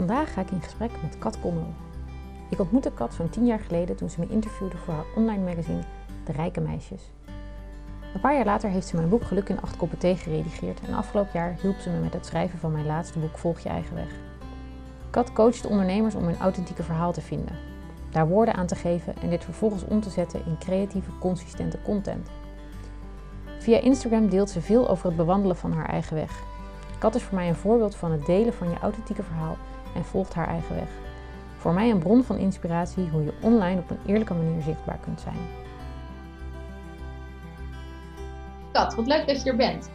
Vandaag ga ik in gesprek met Kat Kommel. Ik ontmoette Kat zo'n tien jaar geleden toen ze me interviewde voor haar online magazine De Rijke Meisjes. Een paar jaar later heeft ze mijn boek Geluk in acht koppen thee geredigeerd en afgelopen jaar hielp ze me met het schrijven van mijn laatste boek Volg je eigen weg. Kat coacht ondernemers om hun authentieke verhaal te vinden, daar woorden aan te geven en dit vervolgens om te zetten in creatieve, consistente content. Via Instagram deelt ze veel over het bewandelen van haar eigen weg. Kat is voor mij een voorbeeld van het delen van je authentieke verhaal en volgt haar eigen weg. Voor mij een bron van inspiratie hoe je online op een eerlijke manier zichtbaar kunt zijn. Kat, wat leuk dat je er bent.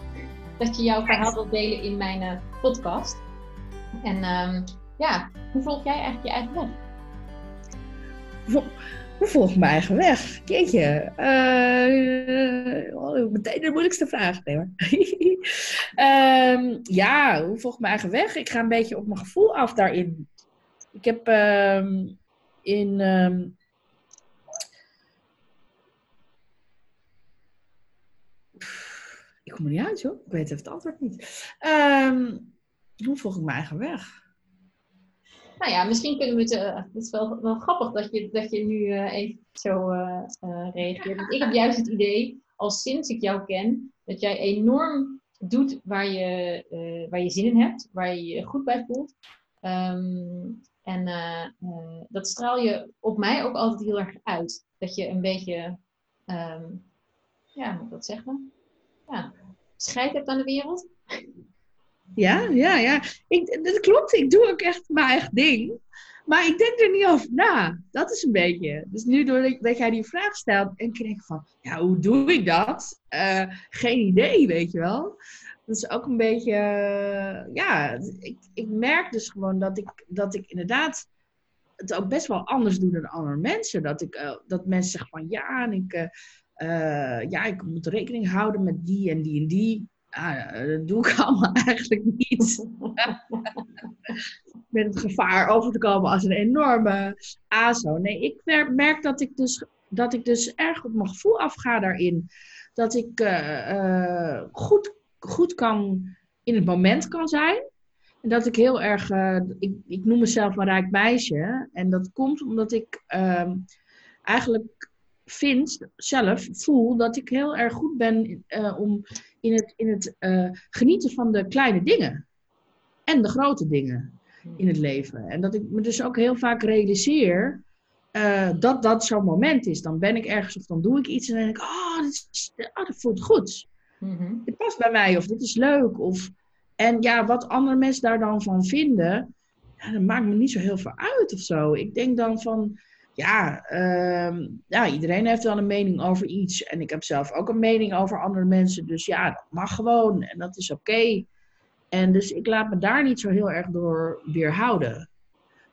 Dat je jouw verhaal wilt delen in mijn uh, podcast. En um, ja, hoe volg jij eigenlijk je eigen weg? Hoe volg ik mijn eigen weg? Jeetje. Uh, oh, meteen de moeilijkste vraag. Nee, hoor. um, ja, hoe volg ik mijn eigen weg? Ik ga een beetje op mijn gevoel af daarin. Ik heb um, in. Um, ik kom er niet uit, joh. Ik weet even het antwoord niet. hoe volg ik mijn eigen weg? Nou ja, misschien kunnen we het. Uh, het is wel, wel grappig dat je, dat je nu uh, even zo uh, reageert. Want ik heb juist het idee, al sinds ik jou ken, dat jij enorm doet waar je, waar je zin in hebt, waar je je goed bij voelt. Um, en dat straal je op mij ook altijd heel erg uit. Dat je een beetje, um, ja, moet ik dat zeggen? Ja, scheid hebt aan de wereld. Ja, ja, ja. Ik, dat klopt. Ik doe ook echt mijn eigen ding. Maar ik denk er niet over na. Dat is een beetje. Dus nu doordat dat jij die vraag stelt, en ik denk van, ja, hoe doe ik dat? Uh, geen idee, weet je wel. Dat is ook een beetje, uh, ja, ik, ik merk dus gewoon dat ik, dat ik inderdaad het ook best wel anders doe dan andere mensen. Dat, ik, uh, dat mensen zeggen van, ja, en ik, ja, ik moet rekening houden met die en die en die. Ah, dat doe ik allemaal eigenlijk niet. Met het gevaar over te komen als een enorme ASO. Nee, ik merk dat ik dus, dat ik dus erg op mijn gevoel afga daarin. Dat ik uh, uh, goed, goed kan in het moment kan zijn. En dat ik heel erg, uh, ik, ik noem mezelf een rijk meisje. En dat komt omdat ik ehm, eigenlijk vind, zelf voel, dat ik heel erg goed ben om in het, in het uh, genieten van de kleine dingen. En de grote dingen in het leven. En dat ik me dus ook heel vaak realiseer uh, dat dat zo'n moment is. Dan ben ik ergens of dan doe ik iets en dan denk ik, oh, dit, is, oh, dat voelt goed. Mm Dit past bij mij of dit is leuk. Of, en ja, wat andere mensen daar dan van vinden, ja, dat maakt me niet zo heel veel uit of zo. Ik denk dan van, ja, uh, ja, iedereen heeft wel een mening over iets. En ik heb zelf ook een mening over andere mensen. Dus ja, dat mag gewoon en dat is oké. En dus ik laat me daar niet zo heel erg door weerhouden.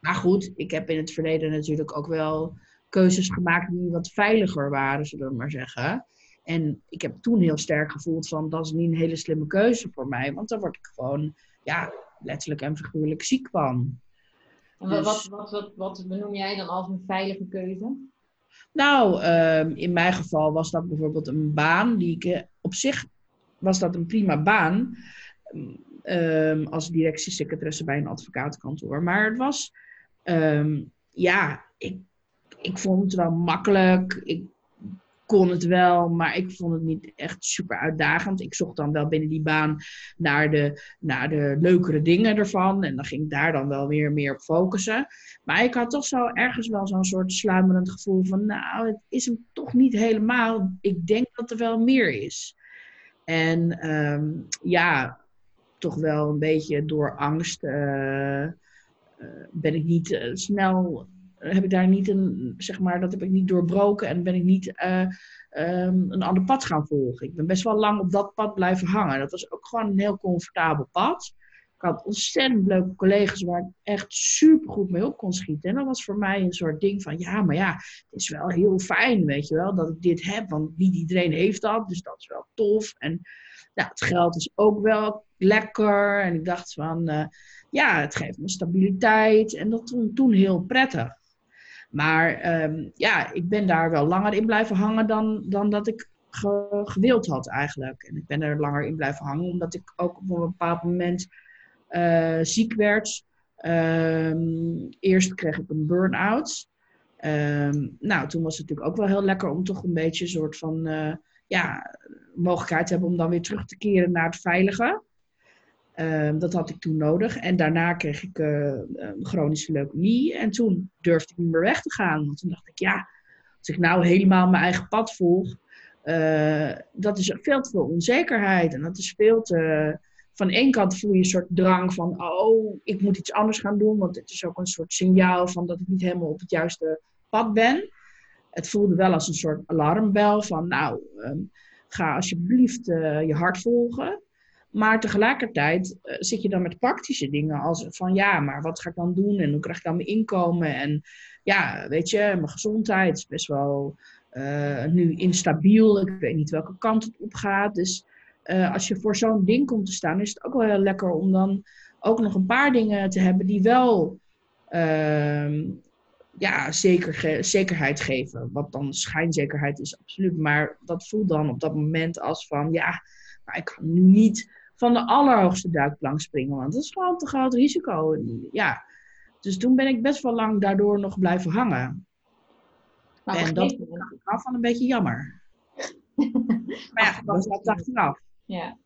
Maar goed, ik heb in het verleden natuurlijk ook wel keuzes gemaakt die wat veiliger waren, zullen we maar zeggen. En ik heb toen heel sterk gevoeld van dat is niet een hele slimme keuze voor mij. Want dan word ik gewoon, ja, letterlijk en figuurlijk ziek van. Dus... Wat, wat, wat, wat benoem jij dan als een veilige keuze? Nou, um, in mijn geval was dat bijvoorbeeld een baan die ik eh, op zich was dat een prima baan um, als directiesecretaresse bij een advocatenkantoor. Maar het was, um, ja, ik, ik vond het wel makkelijk. Ik kon het wel, maar ik vond het niet echt super uitdagend. Ik zocht dan wel binnen die baan naar de, naar de leukere dingen ervan. En dan ging ik daar dan wel weer meer op focussen. Maar ik had toch zo ergens wel zo'n soort sluimerend gevoel van... nou, het is hem toch niet helemaal. Ik denk dat er wel meer is. En um, ja, toch wel een beetje door angst uh, uh, ben ik niet uh, snel heb ik daar niet een, zeg maar, dat heb ik niet doorbroken en ben ik niet uh, um, een ander pad gaan volgen. Ik ben best wel lang op dat pad blijven hangen. Dat was ook gewoon een heel comfortabel pad. Ik had ontzettend leuke collega's waar ik echt super goed mee op kon schieten. En dat was voor mij een soort ding van, ja, maar ja, het is wel heel fijn, weet je wel, dat ik dit heb. Want niet iedereen heeft dat, dus dat is wel tof. En nou, het geld is ook wel lekker. En ik dacht van, uh, ja, het geeft me stabiliteit. En dat toen, toen heel prettig. Maar um, ja, ik ben daar wel langer in blijven hangen dan, dan dat ik ge, gewild had eigenlijk. En ik ben er langer in blijven hangen, omdat ik ook op een bepaald moment uh, ziek werd. Um, eerst kreeg ik een burn-out. Um, nou, toen was het natuurlijk ook wel heel lekker om toch een beetje een soort van uh, ja, mogelijkheid te hebben om dan weer terug te keren naar het veilige. Um, dat had ik toen nodig. En daarna kreeg ik uh, chronische leukemie. En toen durfde ik niet meer weg te gaan. Want toen dacht ik, ja, als ik nou helemaal mijn eigen pad volg, uh, dat is veel te veel onzekerheid. En dat is veel te. Van één kant voel je een soort drang van, oh, ik moet iets anders gaan doen. Want het is ook een soort signaal van dat ik niet helemaal op het juiste pad ben. Het voelde wel als een soort alarmbel van, nou, um, ga alsjeblieft uh, je hart volgen. Maar tegelijkertijd uh, zit je dan met praktische dingen als van ja, maar wat ga ik dan doen en hoe krijg ik dan mijn inkomen? En ja, weet je, mijn gezondheid is best wel uh, nu instabiel. Ik weet niet welke kant het op gaat. Dus uh, als je voor zo'n ding komt te staan, is het ook wel heel lekker om dan ook nog een paar dingen te hebben die wel uh, ja, zeker zekerheid geven. Wat dan schijnzekerheid is, absoluut. Maar dat voelt dan op dat moment als van ja, maar ik kan nu niet van de allerhoogste duikplank springen, want dat is gewoon te groot risico. Ja. Dus toen ben ik best wel lang daardoor nog blijven hangen. Maar en dat vond ik af van een beetje jammer. maar ja, dat was achteraf. Ja.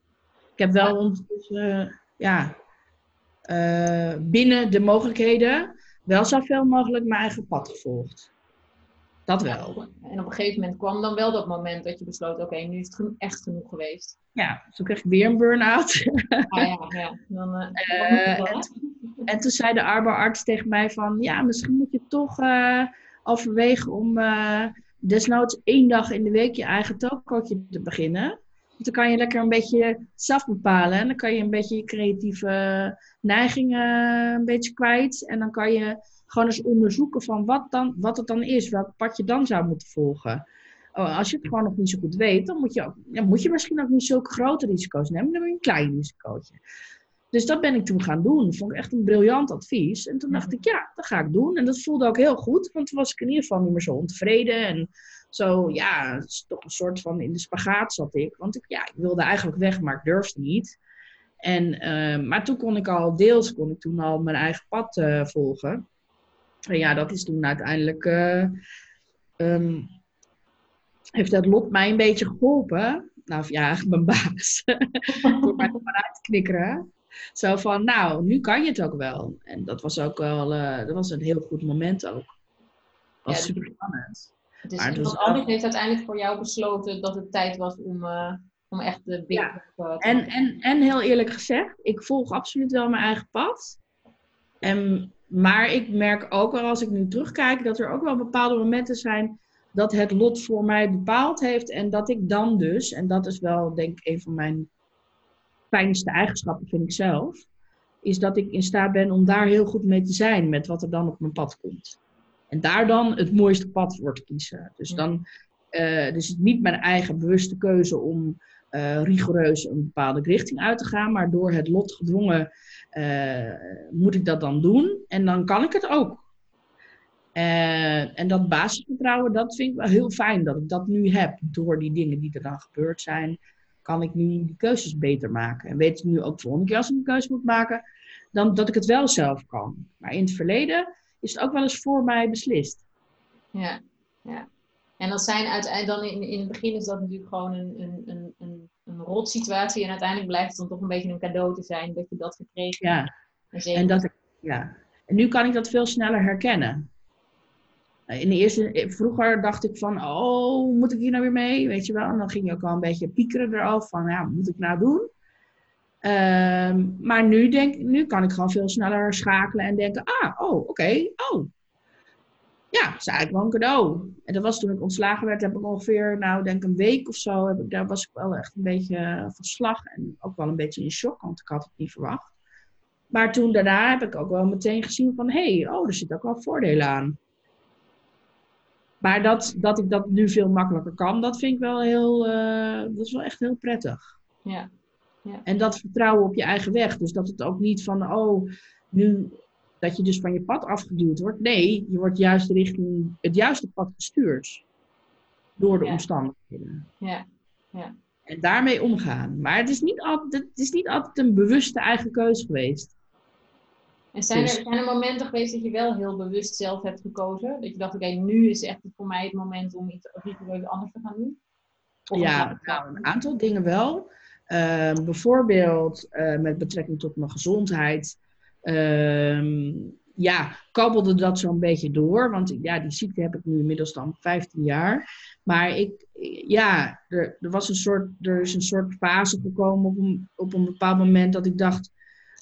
Ik heb wel ondertussen, uh, ja, uh, binnen de mogelijkheden wel zoveel mogelijk mijn eigen pad gevolgd. Dat wel. En op een gegeven moment kwam dan wel dat moment dat je besloot, oké, okay, nu is het echt genoeg geweest. Ja, toen kreeg ik weer een burn-out. Ah ja, ja. Dan, uh, uh, en, en, toen zei de arbeidsarts tegen mij van, ja, misschien moet je toch uh, overwegen om desnoods één dag in de week je eigen tokootje te beginnen. Want dan kan je lekker een beetje zelf bepalen. En dan kan je een beetje je creatieve neigingen een beetje kwijt. En dan kan je gewoon eens onderzoeken van wat, dan, wat het dan is, welk pad je dan zou moeten volgen. Oh, als je het gewoon nog niet zo goed weet, dan moet je, ook, moet je misschien ook niet zulke grote risico's nemen, dan moet je een klein risicootje. Dus dat ben ik toen gaan doen. Dat vond ik echt een briljant advies. En toen dacht ik, ja, dat ga ik doen. En dat voelde ook heel goed, want toen was ik in ieder geval niet meer zo ontevreden. En zo, ja, toch een soort van in de spagaat zat ik. Want ik, ja, ik wilde eigenlijk weg, maar ik durfde niet. En, uh, maar toen kon ik al, deels kon ik toen al mijn eigen pad uh, volgen. En ja, dat is toen uiteindelijk. Uh, um, heeft dat lot mij een beetje geholpen. Nou ja, eigenlijk mijn baas. Door mij uit te knikkeren. Zo van, nou, nu kan je het ook wel. En dat was ook wel, uh, dat was een heel goed moment ook. was ja, super spannend. Dus maar iemand anders heeft uiteindelijk voor jou besloten dat het tijd was om, uh, om echt de big ja. te en, en, en heel eerlijk gezegd, ik volg absoluut wel mijn eigen pad. En maar ik merk ook wel als ik nu terugkijk dat er ook wel bepaalde momenten zijn dat het lot voor mij bepaald heeft. En dat ik dan dus, en dat is wel denk ik een van mijn fijnste eigenschappen, vind ik zelf, is dat ik in staat ben om daar heel goed mee te zijn met wat er dan op mijn pad komt. En daar dan het mooiste pad voor te kiezen. Dus dan, uh, dus niet mijn eigen bewuste keuze om uh, rigoureus een bepaalde richting uit te gaan, maar door het lot gedwongen uh, moet ik dat dan doen en dan kan ik het ook. Uh, en dat basisvertrouwen, dat vind ik wel heel fijn dat ik dat nu heb. Door die dingen die er dan gebeurd zijn, kan ik nu die keuzes beter maken. En weet ik nu ook volgende keer als ik een keuze moet maken, dan dat ik het wel zelf kan. Maar in het verleden is het ook wel eens voor mij beslist. Ja, ja. En dat zijn uiteindelijk dan in, in het begin is dat natuurlijk gewoon een, een, een, een, een rot situatie. En uiteindelijk blijft het dan toch een beetje een cadeau te zijn dat je dat gekregen hebt. Ja. En, dat ik, ja. En nu kan ik dat veel sneller herkennen. In de eerste, vroeger dacht ik van, oh, moet ik hier nou weer mee? Weet je wel? En dan ging je ook al een beetje piekeren erover van, ja, wat moet ik nou doen? Um, maar nu, denk, nu kan ik gewoon veel sneller schakelen en denken, ah, oh, oké, okay, oh, ja, dat is eigenlijk wel een cadeau. En dat was toen ik ontslagen werd, heb ik ongeveer, nou denk een week of zo, heb ik, daar was ik wel echt een beetje van slag en ook wel een beetje in shock, want ik had het niet verwacht. Maar toen daarna heb ik ook wel meteen gezien van, hé, hey, oh, er zit ook wel voordelen aan. Maar dat, dat ik dat nu veel makkelijker kan, dat vind ik wel heel, uh, dat is wel echt heel prettig. Ja. ja. En dat vertrouwen op je eigen weg. Dus dat het ook niet van, oh, nu dat je dus van je pad afgeduwd wordt. Nee, je wordt juist richting het juiste pad gestuurd. Door de omstandigheden. Ja. ja. En daarmee omgaan. Maar het is, niet altijd, het is niet altijd een bewuste eigen keuze geweest. En zijn, er, dus- zijn er momenten geweest dat je wel heel bewust zelf hebt gekozen? Dat je dacht, oké, nu is echt voor mij het moment om iets, iets anders te gaan doen? ja, nou, een aantal dingen wel. Ehm, bijvoorbeeld uh, met betrekking tot mijn gezondheid. Uh, ja, kabbelde dat zo'n beetje door. Want ja, die ziekte heb ik nu inmiddels dan 15 jaar. Maar ik, ja, er, er, was een soort, er is een soort fase gekomen op een, op een bepaald moment dat ik dacht,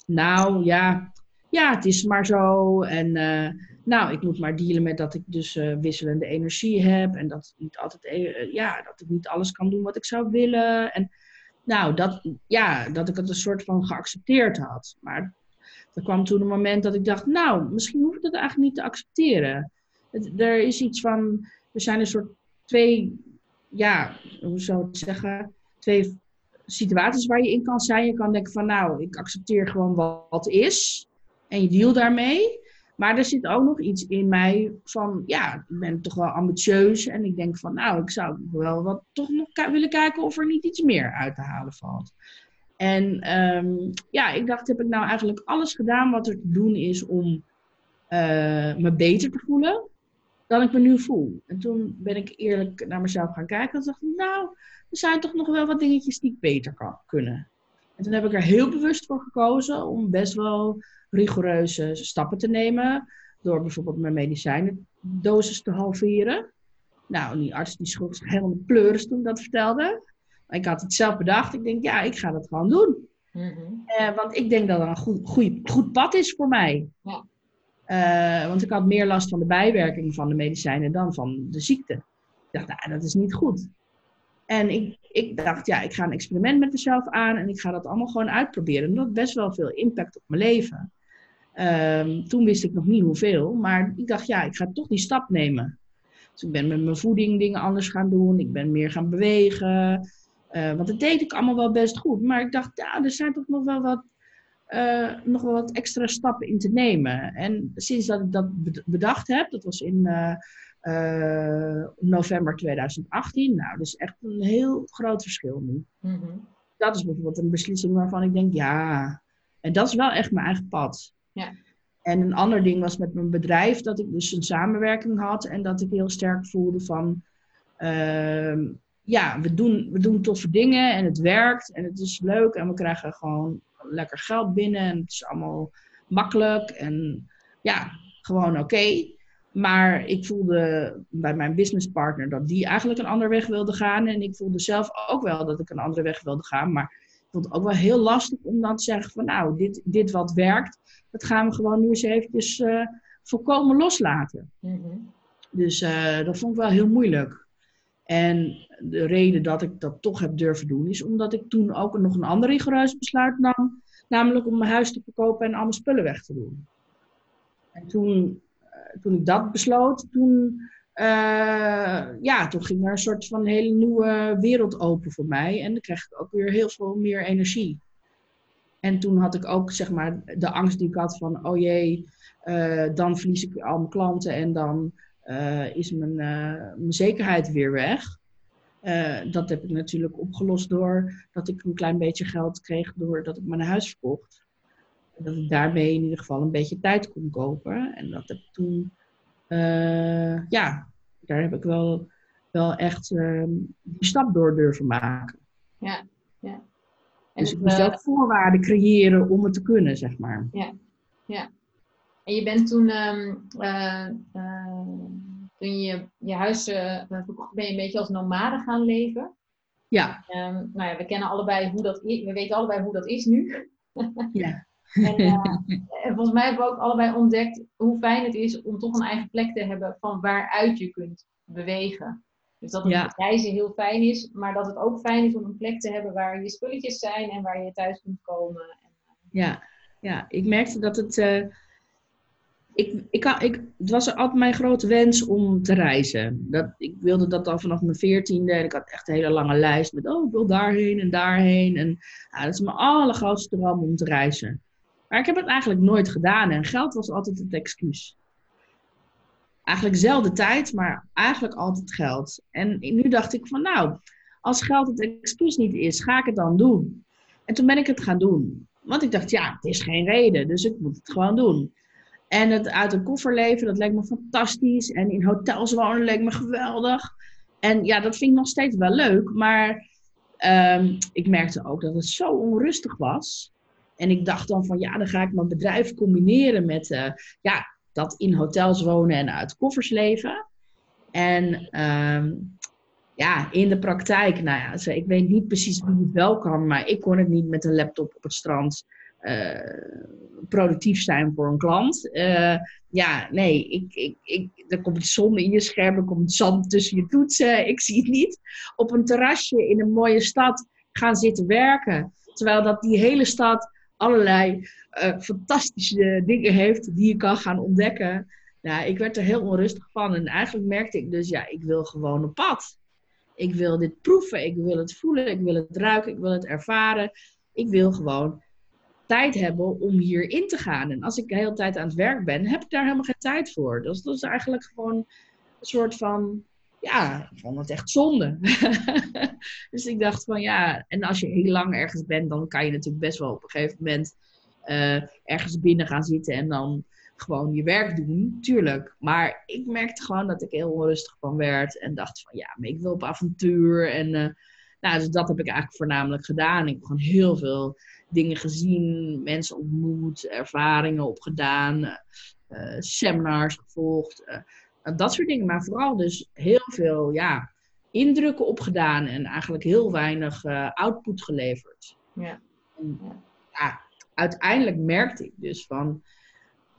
nou ja, ja, het is maar zo. En uh, nou, ik moet maar dealen met dat ik dus uh, wisselende energie heb. En dat, niet altijd, uh, ja, dat ik niet alles kan doen wat ik zou willen. En nou, dat, ja, dat ik het een soort van geaccepteerd had. Maar er kwam toen een moment dat ik dacht, nou, misschien hoef ik dat eigenlijk niet te accepteren. Er is iets van, er zijn een soort twee, ja, hoe zou ik zeggen, twee situaties waar je in kan zijn. Je kan denken van, nou, ik accepteer gewoon wat, wat is en je deal daarmee. Maar er zit ook nog iets in mij van, ja, ik ben toch wel ambitieus. En ik denk van, nou, ik zou wel wat, toch nog willen kijken of er niet iets meer uit te halen valt. En um, ja, ik dacht, heb ik nou eigenlijk alles gedaan wat er te doen is om uh, me beter te voelen dan ik me nu voel. En toen ben ik eerlijk naar mezelf gaan kijken en dacht ik, nou, er zijn toch nog wel wat dingetjes die ik beter kan kunnen. En toen heb ik er heel bewust voor gekozen om best wel rigoureuze stappen te nemen. Door bijvoorbeeld mijn medicijnendosis te halveren. Nou, die arts die schrok helemaal de pleuris toen dat vertelde. Ik had het zelf bedacht. Ik denk, ja, ik ga dat gewoon doen. Mm want ik denk dat dat een goed, goed, goed pad is voor mij. Ja. Uh, want ik had meer last van de bijwerking van de medicijnen dan van de ziekte. Ik dacht, nou, dat is niet goed. En ik, ik dacht, ja, ik ga een experiment met mezelf aan en ik ga dat allemaal gewoon uitproberen. En dat had best wel veel impact op mijn leven. Um, toen wist ik nog niet hoeveel, maar ik dacht, ja, ik ga toch die stap nemen. Dus ik ben met mijn voeding dingen anders gaan doen. Ik ben meer gaan bewegen. Uh, want dat deed ik allemaal wel best goed. Maar ik dacht, ja, er zijn toch nog wel wat, uh, nog wel wat extra stappen in te nemen. En sinds dat ik dat bedacht heb, dat was in uh, november 2018. Nou, dat is echt een heel groot verschil nu. Mm -hmm. Dat is bijvoorbeeld een beslissing waarvan ik denk, ja, en dat is wel echt mijn eigen pad. Ja. En een ander ding was met mijn bedrijf, dat ik dus een samenwerking had en dat ik heel sterk voelde van, uh, ja, we doen, we doen toffe dingen en het werkt en het is leuk en we krijgen gewoon lekker geld binnen en het is allemaal makkelijk en ja, gewoon oké. Okay. Maar ik voelde bij mijn businesspartner dat die eigenlijk een andere weg wilde gaan. En ik voelde zelf ook wel dat ik een andere weg wilde gaan. Maar ik vond het ook wel heel lastig om dan te zeggen van nou, dit, dit wat werkt, dat gaan we gewoon nu eens eventjes uh, volkomen loslaten. Mm-hmm. Dus uh, dat vond ik wel heel moeilijk. En de reden dat ik dat toch heb durven doen, is omdat ik toen ook nog een ander rigoureus besluit nam. Namelijk om mijn huis te verkopen en al mijn spullen weg te doen. En toen toen ik dat besloot, toen, uh, ja, toen ging er een soort van hele nieuwe wereld open voor mij. En dan kreeg ik ook weer heel veel meer energie. En toen had ik ook, zeg maar, de angst die ik had van, oh jee, uh, dan verlies ik al mijn klanten en dan uh, is mijn, mijn zekerheid weer weg. dat heb ik natuurlijk opgelost door dat ik een klein beetje geld kreeg doordat ik mijn huis verkocht dat ik daarmee in ieder geval een beetje tijd kon kopen. En dat heb ik toen, ja, daar heb ik wel, wel echt uh, die stap door durven maken. Ja, ja. En dus ik moest ook voorwaarden creëren om het te kunnen, zeg maar. Ja, ja. En je bent toen, um, uh, toen je je huis verkocht, ben je een beetje als nomade gaan leven. Ja. Um, nou ja, we kennen allebei hoe dat is. We weten allebei hoe dat is nu. ja. En, en, volgens mij hebben we ook allebei ontdekt hoe fijn het is om toch een eigen plek te hebben van waaruit je kunt bewegen. Dus dat het ja. reizen heel fijn is, maar dat het ook fijn is om een plek te hebben waar je spulletjes zijn en waar je thuis kunt komen. En, ja. ja, ik merkte dat het. Ik, ik, ik, het was altijd mijn grote wens om te reizen. Dat, ik wilde dat al vanaf mijn veertiende. En ik had echt een hele lange lijst met, oh, ik wil daarheen en daarheen. En ja, dat is mijn allergrootste droom om te reizen. Maar ik heb het eigenlijk nooit gedaan. En geld was altijd het excuus. Eigenlijk zelden tijd, maar eigenlijk altijd geld. En nu dacht ik van, nou, als geld het excuus niet is, ga ik het dan doen. En toen ben ik het gaan doen. Want ik dacht, ja, het is geen reden, dus ik moet het gewoon doen. En het uit een koffer leven, dat leek me fantastisch. En in hotels wonen leek me geweldig. En ja, dat vind ik nog steeds wel leuk. Maar ehm, ik merkte ook dat het zo onrustig was. En ik dacht dan van, ja, dan ga ik mijn bedrijf combineren met, eh, ja, dat in hotels wonen en uit koffers leven. En ehm, ja, in de praktijk, nou ja, ik weet niet precies wie het wel kan, maar ik kon het niet met een laptop op het strand productief zijn voor een klant. Eh, ja, nee, ik, ik, ik, er komt zon in je scherm, er komt zand tussen je toetsen. Ik zie het niet. Op een terrasje in een mooie stad gaan zitten werken. Terwijl dat die hele stad allerlei eh, fantastische dingen heeft die je kan gaan ontdekken. Ja, ik werd er heel onrustig van. En eigenlijk merkte ik dus, ja, ik wil gewoon op pad. Ik wil dit proeven, ik wil het voelen, ik wil het ruiken, ik wil het ervaren. Ik wil gewoon tijd hebben om hierin te gaan. En als ik de hele tijd aan het werk ben, heb ik daar helemaal geen tijd voor. Dus dat is eigenlijk gewoon een soort van, ja, ik vond het echt zonde. dus ik dacht van ja, en als je heel lang ergens bent, dan kan je natuurlijk best wel op een gegeven moment eh, ergens binnen gaan zitten en dan gewoon je werk doen, tuurlijk. Maar ik merkte gewoon dat ik heel onrustig van werd en dacht van ja, maar ik wil op avontuur. En eh, nou, dus dat heb ik eigenlijk voornamelijk gedaan. Ik heb gewoon heel veel dingen gezien, mensen ontmoet, ervaringen opgedaan, eh, eh, seminars gevolgd, eh, dat soort dingen. Maar vooral dus heel veel ja, indrukken opgedaan en eigenlijk heel weinig output geleverd. Ja. En, ja, uiteindelijk merkte ik dus van,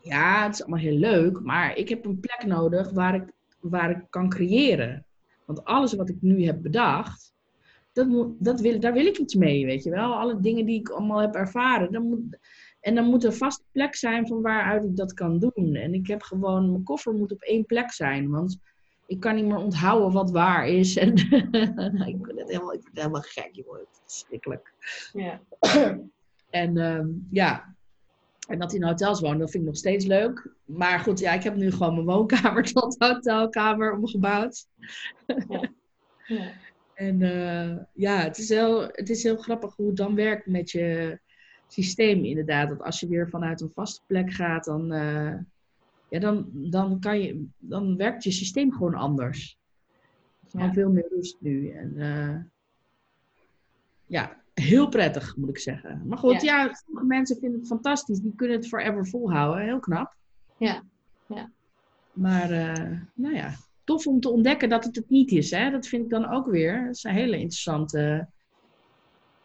ja, het is allemaal heel leuk, maar ik heb een plek nodig waar ik, waar ik kan creëren. Want alles wat ik nu heb bedacht, dat moet, dat wil, daar wil ik iets mee, weet je wel. Alle dingen die ik allemaal heb ervaren. Dan moet, en dan moet er vast plek zijn van waaruit ik dat kan doen. En ik heb gewoon, mijn koffer moet op één plek zijn. Want ik kan niet meer onthouden wat waar is. En ik, ben het helemaal, ik helemaal gek, joh. Het is verschrikkelijk. Ja. En ehm, ja, en dat in hotels wonen, dat vind ik nog steeds leuk. Maar goed, ja, ik heb nu gewoon mijn woonkamer tot hotelkamer omgebouwd. Ja. En eh, ja, het is, heel, het is heel grappig hoe het dan werkt met je systeem inderdaad. Dat als je weer vanuit een vaste plek gaat, dan, eh, ja, dan, dan, kan je, dan werkt je systeem gewoon anders. Er is gewoon Ja. veel meer rust nu. En eh, ja, heel prettig moet ik zeggen. Maar goed, ja. sommige mensen vinden het fantastisch. Die kunnen het forever volhouden. Heel knap. Ja, ja. Maar nou ja, tof om te ontdekken dat het het niet is. Hè? Dat vind ik dan ook weer. Dat is een hele interessante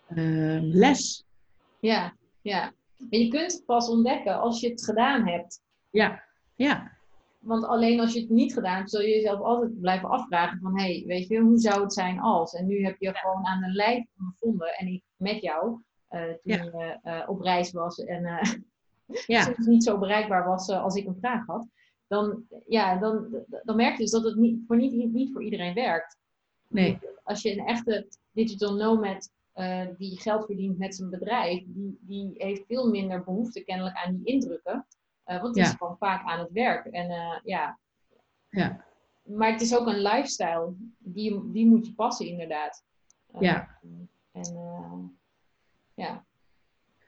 eh, les. Ja, ja. En je kunt het pas ontdekken als je het gedaan hebt. Ja, ja, Want alleen als je het niet gedaan hebt, zul je jezelf altijd blijven afvragen van, hé, hey, weet je, hoe zou het zijn als? En nu heb je gewoon aan de lijf ondervonden, en ik met jou, eh, toen Ja. je eh, op reis was en eh, ja, soms niet zo bereikbaar was als ik een vraag had, dan, ja, dan, dan merk je dus dat het niet voor, niet, niet voor iedereen werkt. nee, Als je een echte digital nomad eh, die geld verdient met zijn bedrijf, die, die heeft veel minder behoefte kennelijk aan die indrukken. Eh, want die Ja. is gewoon vaak aan het werk. En eh, ja, ja, maar het is ook een lifestyle. Die, die moet je passen, inderdaad. Ja. En ja.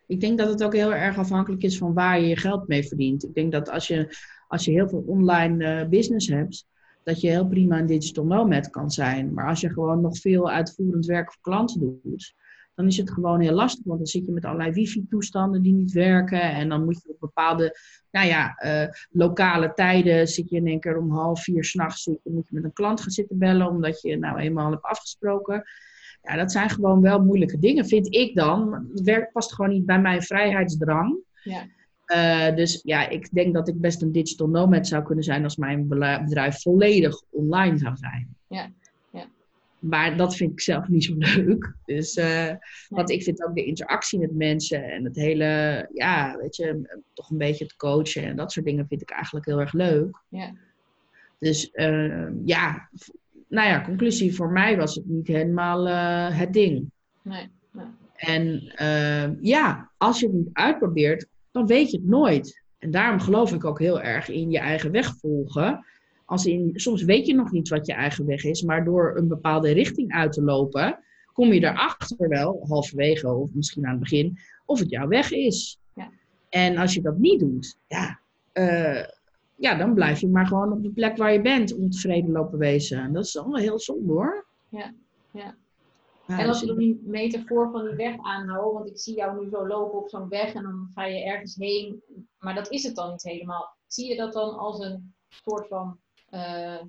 Ik denk dat het ook heel erg afhankelijk is van waar je je geld mee verdient. Ik denk dat als je, als je heel veel online eh, business hebt, dat je heel prima een digital nomad kan zijn. Maar als je gewoon nog veel uitvoerend werk voor klanten doet, dan is het gewoon heel lastig. Want dan zit je met allerlei wifi-toestanden die niet werken. En dan moet je op bepaalde, nou ja, eh, lokale tijden zit je in één keer om half vier s'nachts moet je met een klant gaan zitten bellen, omdat je nou eenmaal hebt afgesproken. Ja, dat zijn gewoon wel moeilijke dingen, vind ik dan. Het werk past gewoon niet bij mijn vrijheidsdrang. Ja. Eh, dus ja, ik denk dat ik best een digital nomad zou kunnen zijn als mijn bedrijf volledig online zou zijn. Ja, ja. Maar dat vind ik zelf niet zo leuk. Dus, uh, Want ik vind ook de interactie met mensen en het hele, ja, weet je, toch een beetje het coachen en dat soort dingen vind ik eigenlijk heel erg leuk. Ja. Dus uh, ja, nou ja, conclusie voor mij was het niet helemaal uh, het ding. Nee. nee. En ja, als je het niet uitprobeert, dan weet je het nooit. En daarom geloof ik ook heel erg in je eigen weg volgen. Als in, soms weet je nog niet wat je eigen weg is, maar door een bepaalde richting uit te lopen, kom je erachter wel, halverwege of misschien aan het begin, of het jouw weg is. Ja. En als je dat niet doet, ja, uh, ja, dan blijf je maar gewoon op de plek waar je bent, ontevreden lopen wezen. En dat is wel heel zonde hoor. Ja, ja. Ja, en als je die metafoor van die weg aanhoudt, want ik zie jou nu zo lopen op zo'n weg en dan ga je ergens heen, maar dat is het dan niet helemaal. Zie je dat dan als een soort van uh,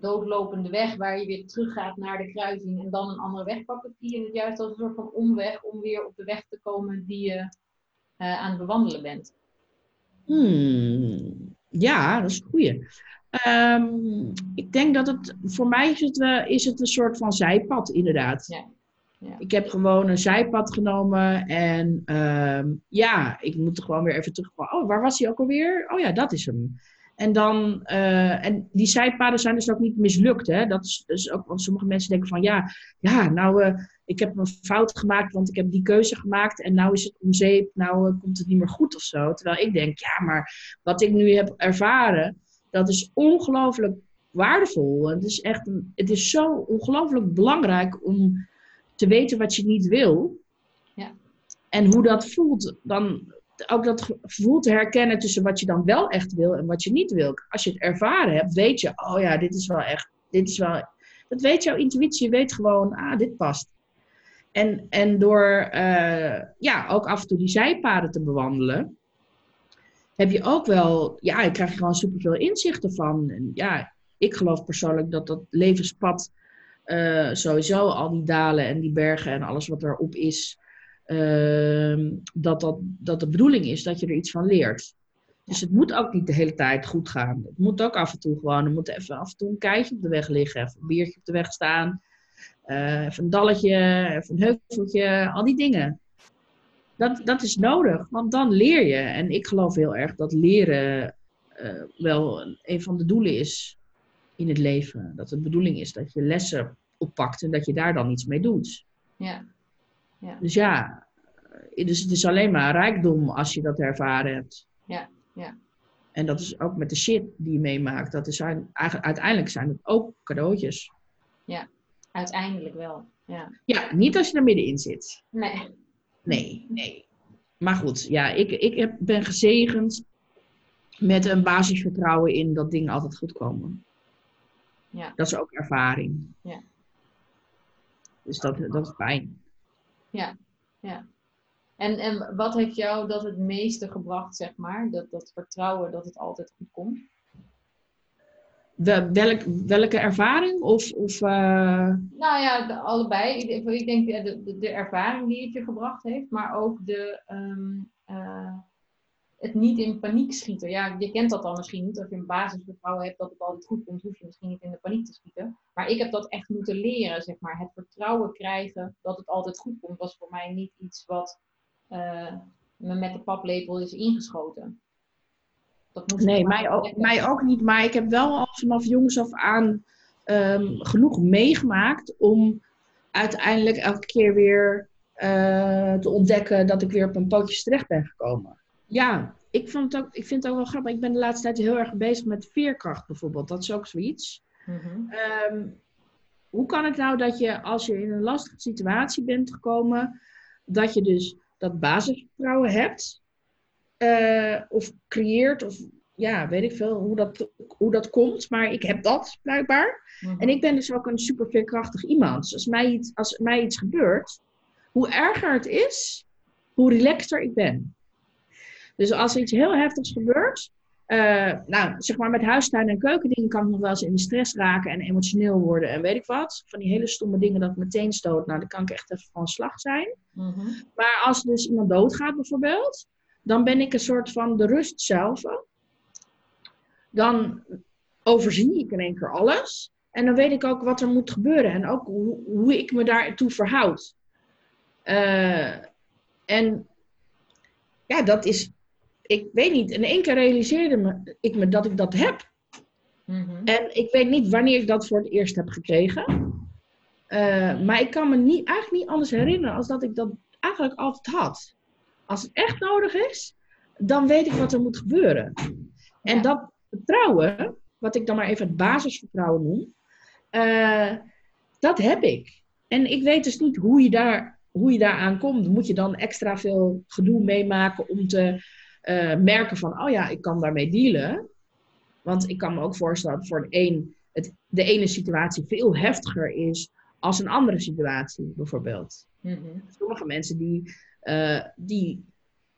doodlopende weg waar je weer teruggaat naar de kruising en dan een andere weg pakt? Of zie je het juist als een soort van omweg om weer op de weg te komen die je uh, aan het bewandelen bent? Hmm. Ja, dat is een goeie. Um, ik denk dat het, voor mij is het, uh, is het een soort van zijpad, inderdaad. Ja. Ja. Ik heb gewoon een zijpad genomen en um, ja, ik moet er gewoon weer even terug. Oh, waar was hij ook alweer? Oh ja, dat is hem. En dan, uh, en die zijpaden zijn dus ook niet mislukt. Hè? Dat is, dus ook, want sommige mensen denken van ja, ja, nou, uh, ik heb een fout gemaakt, want ik heb die keuze gemaakt en nou is het om zeep, nou uh, komt het niet meer goed of zo. Terwijl ik denk, ja, maar wat ik nu heb ervaren, dat is ongelooflijk waardevol. Het is echt, het is zo ongelooflijk belangrijk om te weten wat je niet wil. Ja. En hoe dat voelt, dan ook dat gevoel te herkennen tussen wat je dan wel echt wil en wat je niet wil. Als je het ervaren hebt, weet je, oh ja, dit is wel echt, dit is wel, dat weet jouw intuïtie, je weet gewoon, ah, dit past. En, en door uh, ja, ook af en toe die zijpaden te bewandelen, heb je ook wel, ja, ik krijg je gewoon superveel inzichten van. Ja, ik geloof persoonlijk dat dat levenspad uh, sowieso, al die dalen en die bergen en alles wat erop is, uh, dat, dat, dat de bedoeling is dat je er iets van leert. Dus het moet ook niet de hele tijd goed gaan. Het moet ook af en toe gewoon, er moet even af en toe een keitje op de weg liggen, even een biertje op de weg staan, uh, even een dalletje, even een heuveltje, al die dingen. Dat, dat is nodig, want dan leer je. En ik geloof heel erg dat leren uh, wel een van de doelen is in het leven. Dat het de bedoeling is dat je lessen oppakt en dat je daar dan iets mee doet. Ja. ja. Dus ja, dus het is alleen maar rijkdom als je dat ervaren hebt. Ja, ja. En dat is ook met de shit die je meemaakt. Dat is eigenlijk, uiteindelijk zijn het ook cadeautjes. Ja, uiteindelijk wel. Ja, ja niet als je er middenin zit. Nee. Nee, nee. Maar goed, ja, ik, ik heb, ben gezegend met een basisvertrouwen in dat dingen altijd goed komen. Ja. Dat is ook ervaring. Ja. Dus dat, dat is fijn. Ja, ja. En, en wat heeft jou dat het meeste gebracht, zeg maar? Dat, dat vertrouwen dat het altijd goed komt? Welk, welke ervaring? Of, of, uh... Nou ja, allebei. Ik, ik denk de, de, ervaring die het je gebracht heeft, maar ook de, um, uh, het niet in paniek schieten. Ja, je kent dat dan misschien niet. Als je een basisvertrouwen hebt dat het altijd goed komt, hoef je misschien niet in de paniek te schieten. Maar ik heb dat echt moeten leren, zeg maar. Het vertrouwen krijgen dat het altijd goed komt, was voor mij niet iets wat uh, me met de paplepel is ingeschoten. Dat nee, mij ook, mij ook niet. Maar ik heb wel al vanaf jongs af aan um, genoeg meegemaakt om uiteindelijk elke keer weer uh, te ontdekken dat ik weer op een pootjes terecht ben gekomen. Ja, ik, vond het ook, ik vind het ook wel grappig. Ik ben de laatste tijd heel erg bezig met veerkracht bijvoorbeeld. Dat is ook zoiets. Mm -hmm. um, hoe kan het nou dat je als je in een lastige situatie bent gekomen, dat je dus dat basisvertrouwen hebt, uh, of creëert, of ja, weet ik veel hoe dat, hoe dat komt, maar ik heb dat blijkbaar. Mhm. En ik ben dus ook een super veerkrachtig iemand. Dus als mij, iets, als mij iets gebeurt, hoe erger het is, hoe relaxter ik ben. Dus als er iets heel heftigs gebeurt, uh, nou, zeg maar met huistuin en keukendingen kan ik nog wel eens in de stress raken en emotioneel worden en weet ik wat. Van die hele stomme dingen dat ik meteen stoot, nou, dan kan ik echt even van slag zijn. Mhm. Maar als dus iemand doodgaat bijvoorbeeld, dan ben ik een soort van de rust zelf. Dan overzie ik in één keer alles. En dan weet ik ook wat er moet gebeuren en ook hoe, hoe ik me daartoe verhoud. Uh, en ja, dat is, ik weet niet, in één keer realiseerde me, ik me dat ik dat heb. Mhm. En ik weet niet wanneer ik dat voor het eerst heb gekregen. Uh, maar ik kan me niet, eigenlijk niet anders herinneren als dat ik dat eigenlijk altijd had. Als het echt nodig is, dan weet ik wat er moet gebeuren. En dat vertrouwen, wat ik dan maar even het basisvertrouwen noem, uh, dat heb ik. En ik weet dus niet hoe je daar, hoe je daar aan komt. Moet je dan extra veel gedoe meemaken om te uh, merken van, oh ja, ik kan daarmee dealen. Want ik kan me ook voorstellen dat voor de een het, de ene situatie veel heftiger is als een andere situatie, bijvoorbeeld. Mm Sommige mensen die, uh, die,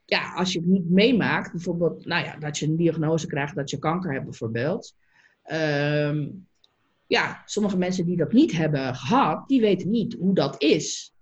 ja, als je het niet meemaakt, bijvoorbeeld, nou ja, dat je een diagnose krijgt dat je kanker hebt, bijvoorbeeld. Um, ja, sommige mensen die dat niet hebben gehad, die weten niet hoe dat is.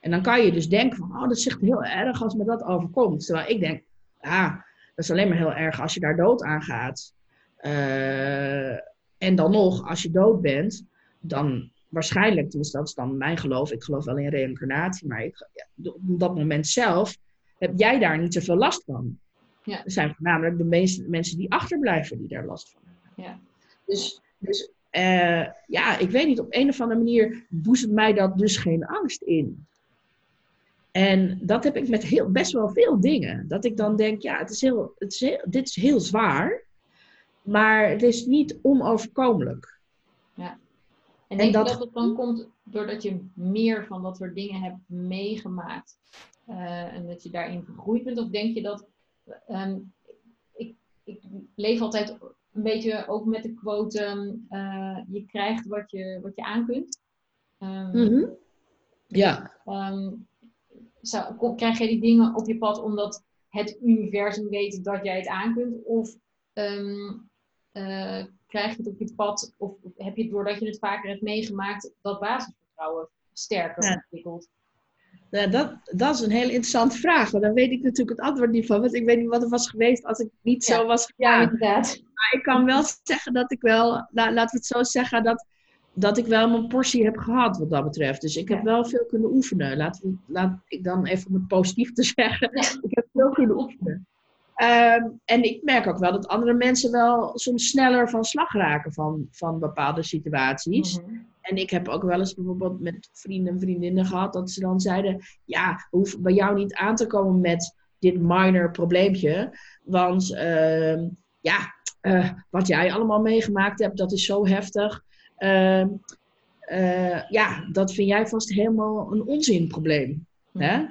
En dan kan je dus denken van, oh, dat is echt heel erg als me dat overkomt. Terwijl ik denk, ja, dat is alleen maar heel erg als je daar dood aan gaat. Uh, en dan nog, als je dood bent, dan waarschijnlijk, dus dat is dan mijn geloof, ik geloof wel in reïncarnatie, maar ik, ja, op dat moment zelf heb jij daar niet zoveel last van. Ja. Er zijn voornamelijk de meeste mensen die achterblijven die daar last van hebben. Ja. Dus, dus uh, ja, ik weet niet, op een of andere manier boezemt mij dat dus geen angst in. En dat heb ik met heel, best wel veel dingen. Dat ik dan denk, ja, het is heel, het is heel, dit is heel zwaar, maar het is niet onoverkomelijk. Ja. En denk dat, je dat het dan komt doordat je meer van dat soort dingen hebt meegemaakt uh, en dat je daarin gegroeid bent? Of denk je dat, um, ik, ik leef altijd een beetje ook met de quote, uh, je krijgt wat je, wat je aan kunt. Um, mm -hmm. Ja. Zou, krijg je die dingen op je pad omdat het universum weet dat jij het aan kunt? Of uh, krijg je het op je pad, of, heb je doordat je het vaker hebt meegemaakt, dat basisvertrouwen sterker ja. ontwikkeld? Ja, dat, dat is een hele interessante vraag. Maar dan weet ik natuurlijk het antwoord niet van. Want ik weet niet wat er was geweest als ik niet zo was gegaan. Ja, inderdaad. Maar ik kan wel zeggen dat ik wel, nou, laten we het zo zeggen, dat, dat ik wel mijn portie heb gehad wat dat betreft. Dus ik heb wel veel kunnen oefenen. We, laat ik dan even om het positief te zeggen. Ik heb veel kunnen oefenen. Um, en ik merk ook wel dat andere mensen wel soms sneller van slag raken van, van bepaalde situaties. Mhm. En ik heb ook wel eens bijvoorbeeld met vrienden en vriendinnen gehad dat ze dan zeiden: Ja, hoef bij jou niet aan te komen met dit minor probleempje. Want uh, ja, uh, wat jij allemaal meegemaakt hebt, dat is zo heftig. Uh, ja, dat vind jij vast helemaal een onzinprobleem. Mm. Hè?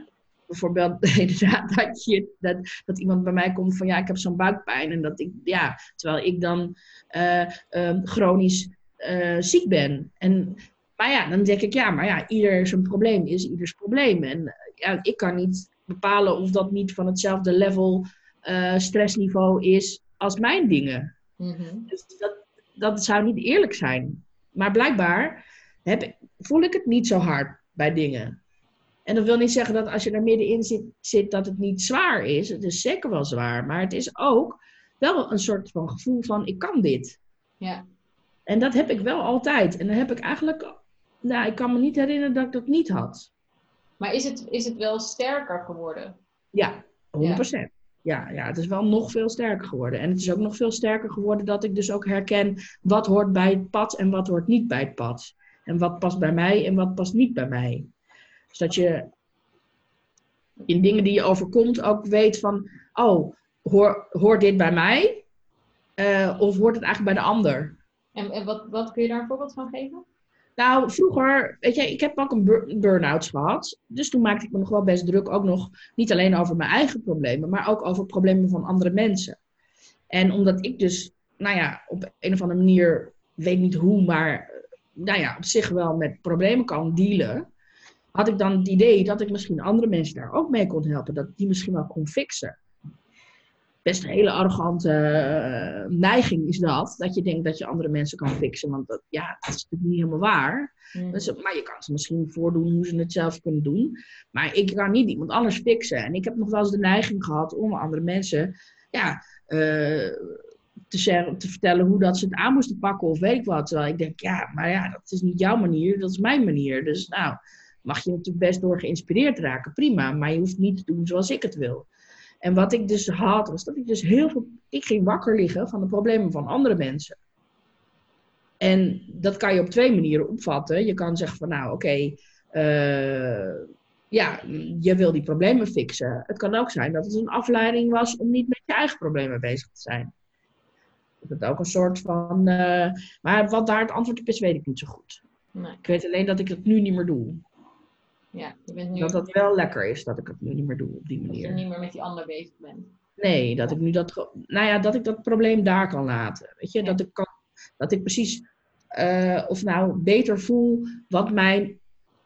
Bijvoorbeeld inderdaad dat, je, dat, dat iemand bij mij komt van ja, ik heb zo'n buikpijn. En dat ik, ja, terwijl ik dan uh, uh, chronisch uh, ziek ben. En, maar ja, dan denk ik ja, maar ja, ieder zijn probleem is ieders probleem. En ja, ik kan niet bepalen of dat niet van hetzelfde level stressniveau is als mijn dingen. Mm-hmm. Dus dat, dat zou niet eerlijk zijn. Maar blijkbaar heb, voel ik het niet zo hard bij dingen. En dat wil niet zeggen dat als je er middenin zit, zit, dat het niet zwaar is. Het is zeker wel zwaar, maar het is ook wel een soort van gevoel van ik kan dit. Ja. En dat heb ik wel altijd. En dan heb ik eigenlijk, nou, ik kan me niet herinneren dat ik dat niet had. Maar is het, is het wel sterker geworden? Ja, 100%. Ja. Ja, ja, het is wel nog veel sterker geworden. En het is ook nog veel sterker geworden dat ik dus ook herken wat hoort bij het pad en wat hoort niet bij het pad. En wat past bij mij en wat past niet bij mij. Dus dat je in dingen die je overkomt ook weet van, oh, hoor, hoort dit bij mij? Uh, of hoort het eigenlijk bij de ander? En, en wat, wat kun je daar een voorbeeld van geven? Nou, vroeger, weet je, ik heb ook een burn-out gehad. Dus toen maakte ik me nog wel best druk, ook nog niet alleen over mijn eigen problemen, maar ook over problemen van andere mensen. En omdat ik dus, nou ja, op een of andere manier, weet niet hoe, maar nou ja, op zich wel met problemen kan dealen, had ik dan het idee dat ik misschien andere mensen daar ook mee kon helpen. Dat die misschien wel kon fixen. Best een hele arrogante uh, neiging is dat. Dat je denkt dat je andere mensen kan fixen. Want dat, ja, dat is natuurlijk niet helemaal waar. Mm. Dus, maar je kan ze misschien voordoen hoe ze het zelf kunnen doen. Maar ik kan niet iemand anders fixen. En ik heb nog wel eens de neiging gehad om andere mensen ja, uh, te, zeggen, te vertellen hoe dat ze het aan moesten pakken of weet ik wat. Terwijl ik denk, ja, maar ja, dat is niet jouw manier, dat is mijn manier. Dus nou, mag je natuurlijk best door geïnspireerd raken, prima. Maar je hoeft niet te doen zoals ik het wil. En wat ik dus had, was dat ik dus heel veel... Ik ging wakker liggen van de problemen van andere mensen. En dat kan je op twee manieren opvatten. Je kan zeggen van, nou, oké... eh, ja, je wil die problemen fixen. Het kan ook zijn dat het een afleiding was om niet met je eigen problemen bezig te zijn. Dat ook een soort van. eh, maar wat daar het antwoord op is, weet ik niet zo goed. Nee. Ik weet alleen dat ik het nu niet meer doe. Ja, je bent nu Dat dat wel lekker is dat ik het nu niet meer doe op die dat je manier. niet meer met die ander bezig bent. Nee, dat ik nu dat. Nou ja, dat ik dat probleem daar kan laten. Weet je, Ja. dat ik kan. Dat ik precies. eh, of nou beter voel wat mijn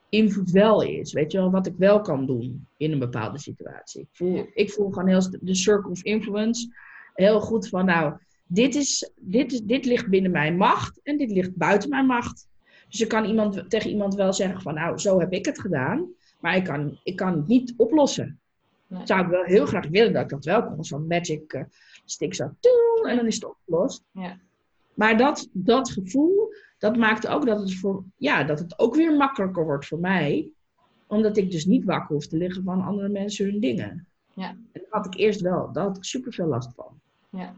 invloed wel is. Weet je wel, wat ik wel kan doen in een bepaalde situatie. Ik voel, Ja. ik voel gewoon heel de circle of influence heel goed van nou, dit, is, dit, is, dit ligt binnen mijn macht en dit ligt buiten mijn macht. Dus ik kan iemand, tegen iemand wel zeggen van nou, zo heb ik het gedaan, maar ik kan, ik kan het niet oplossen. Nee. Zou ik wel heel graag willen dat ik dat wel kon, zo'n magic eh, stick zo toeng, en dan is het opgelost. Ja. Maar dat, dat gevoel, dat maakt ook dat het, voor, ja, dat het ook weer makkelijker wordt voor mij. Omdat ik dus niet wakker hoef te liggen van andere mensen hun dingen. Ja. En daar had ik eerst wel. Daar had ik super veel last van. Ja.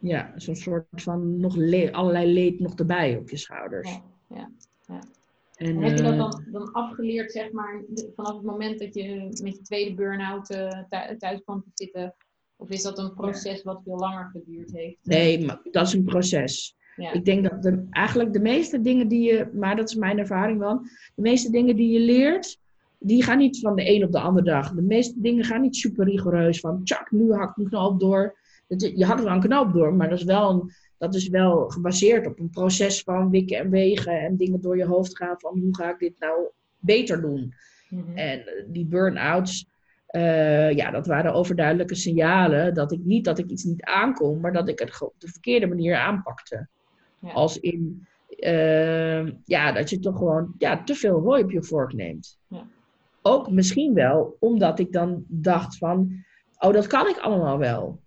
Ja, zo'n soort van nog le- allerlei leed nog erbij op je schouders. Ja. En, En heb je dat eh, dan, dan afgeleerd, zeg maar, vanaf het moment dat je met je tweede burn-out thu- thuis kwam te zitten? Of is dat een proces wat veel langer geduurd heeft? Nee, maar dat is een proces. Ja. Ik denk dat de, eigenlijk de meeste dingen die je, maar dat is mijn ervaring wel, de meeste dingen die je leert, die gaan niet van de een op de andere dag. De meeste dingen gaan niet super rigoureus van, tjak, nu hak ik knoop door. Je hakt wel een knoop door, maar dat is wel, een, dat is wel gebaseerd op een proces van wikken en wegen en dingen door je hoofd gaan van, hoe ga ik dit nou beter doen? Mhm. En eh, die burn-outs, eh, ja, dat waren overduidelijke signalen dat ik niet dat ik iets niet aankom, maar dat ik het op de verkeerde manier aanpakte. Ja. Als in, eh, ja, dat je toch gewoon ja, te veel hooi op je vork neemt. Ja. Ook misschien wel omdat ik dan dacht van, oh, dat kan ik allemaal wel.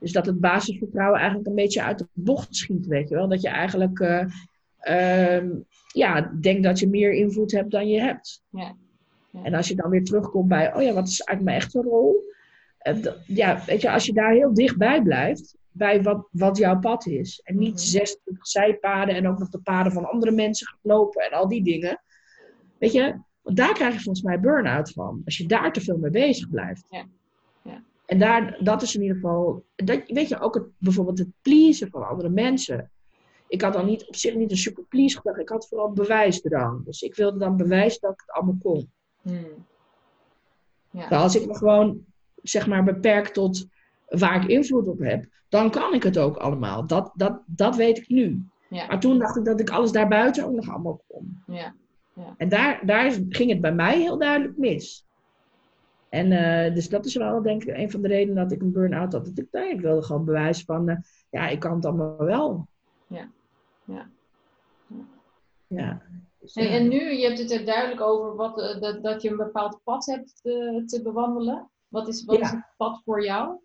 Dus dat het basisvertrouwen eigenlijk een beetje uit de bocht schiet, weet je wel. Dat je eigenlijk, ehm, ja, denkt dat je meer invloed hebt dan je hebt. Ja. Ja. En als je dan weer terugkomt bij, oh ja, wat is eigenlijk mijn echte rol? Eh, ja, weet je, als je daar heel dichtbij blijft, bij wat, wat jouw pad is. En niet Mhm. 26 zijpaden en ook nog de paden van andere mensen gaat lopen en al die dingen. Weet je, want daar krijg je volgens mij burn-out van. Als je daar te veel mee bezig blijft. Ja. En daar, dat is in ieder geval, dat, weet je, ook het, bijvoorbeeld het pleasen van andere mensen. Ik had dan niet, op zich niet een super please gedacht. Ik had vooral bewijsdrang. Dus ik wilde dan bewijzen dat ik het allemaal kon. Hmm. Ja. Als ik me gewoon, zeg maar, beperk tot waar ik invloed op heb, dan kan ik het ook allemaal. Dat, dat, dat weet ik nu. Ja. Maar toen dacht ik dat ik alles daarbuiten ook nog allemaal kon. Ja. En daar, daar ging het bij mij heel duidelijk mis. En eh, dus dat is wel, denk ik, een van de redenen dat ik een burn-out had. Dat ik, nou, ik wilde gewoon bewijs van, eh, ja, ik kan het allemaal wel. Ja. Ja. Ja. Dus, Hey, ja. en nu, je hebt het er duidelijk over wat, eh, dat, dat je een bepaald pad hebt te, te bewandelen. Wat is, wat Ja. is het pad voor jou?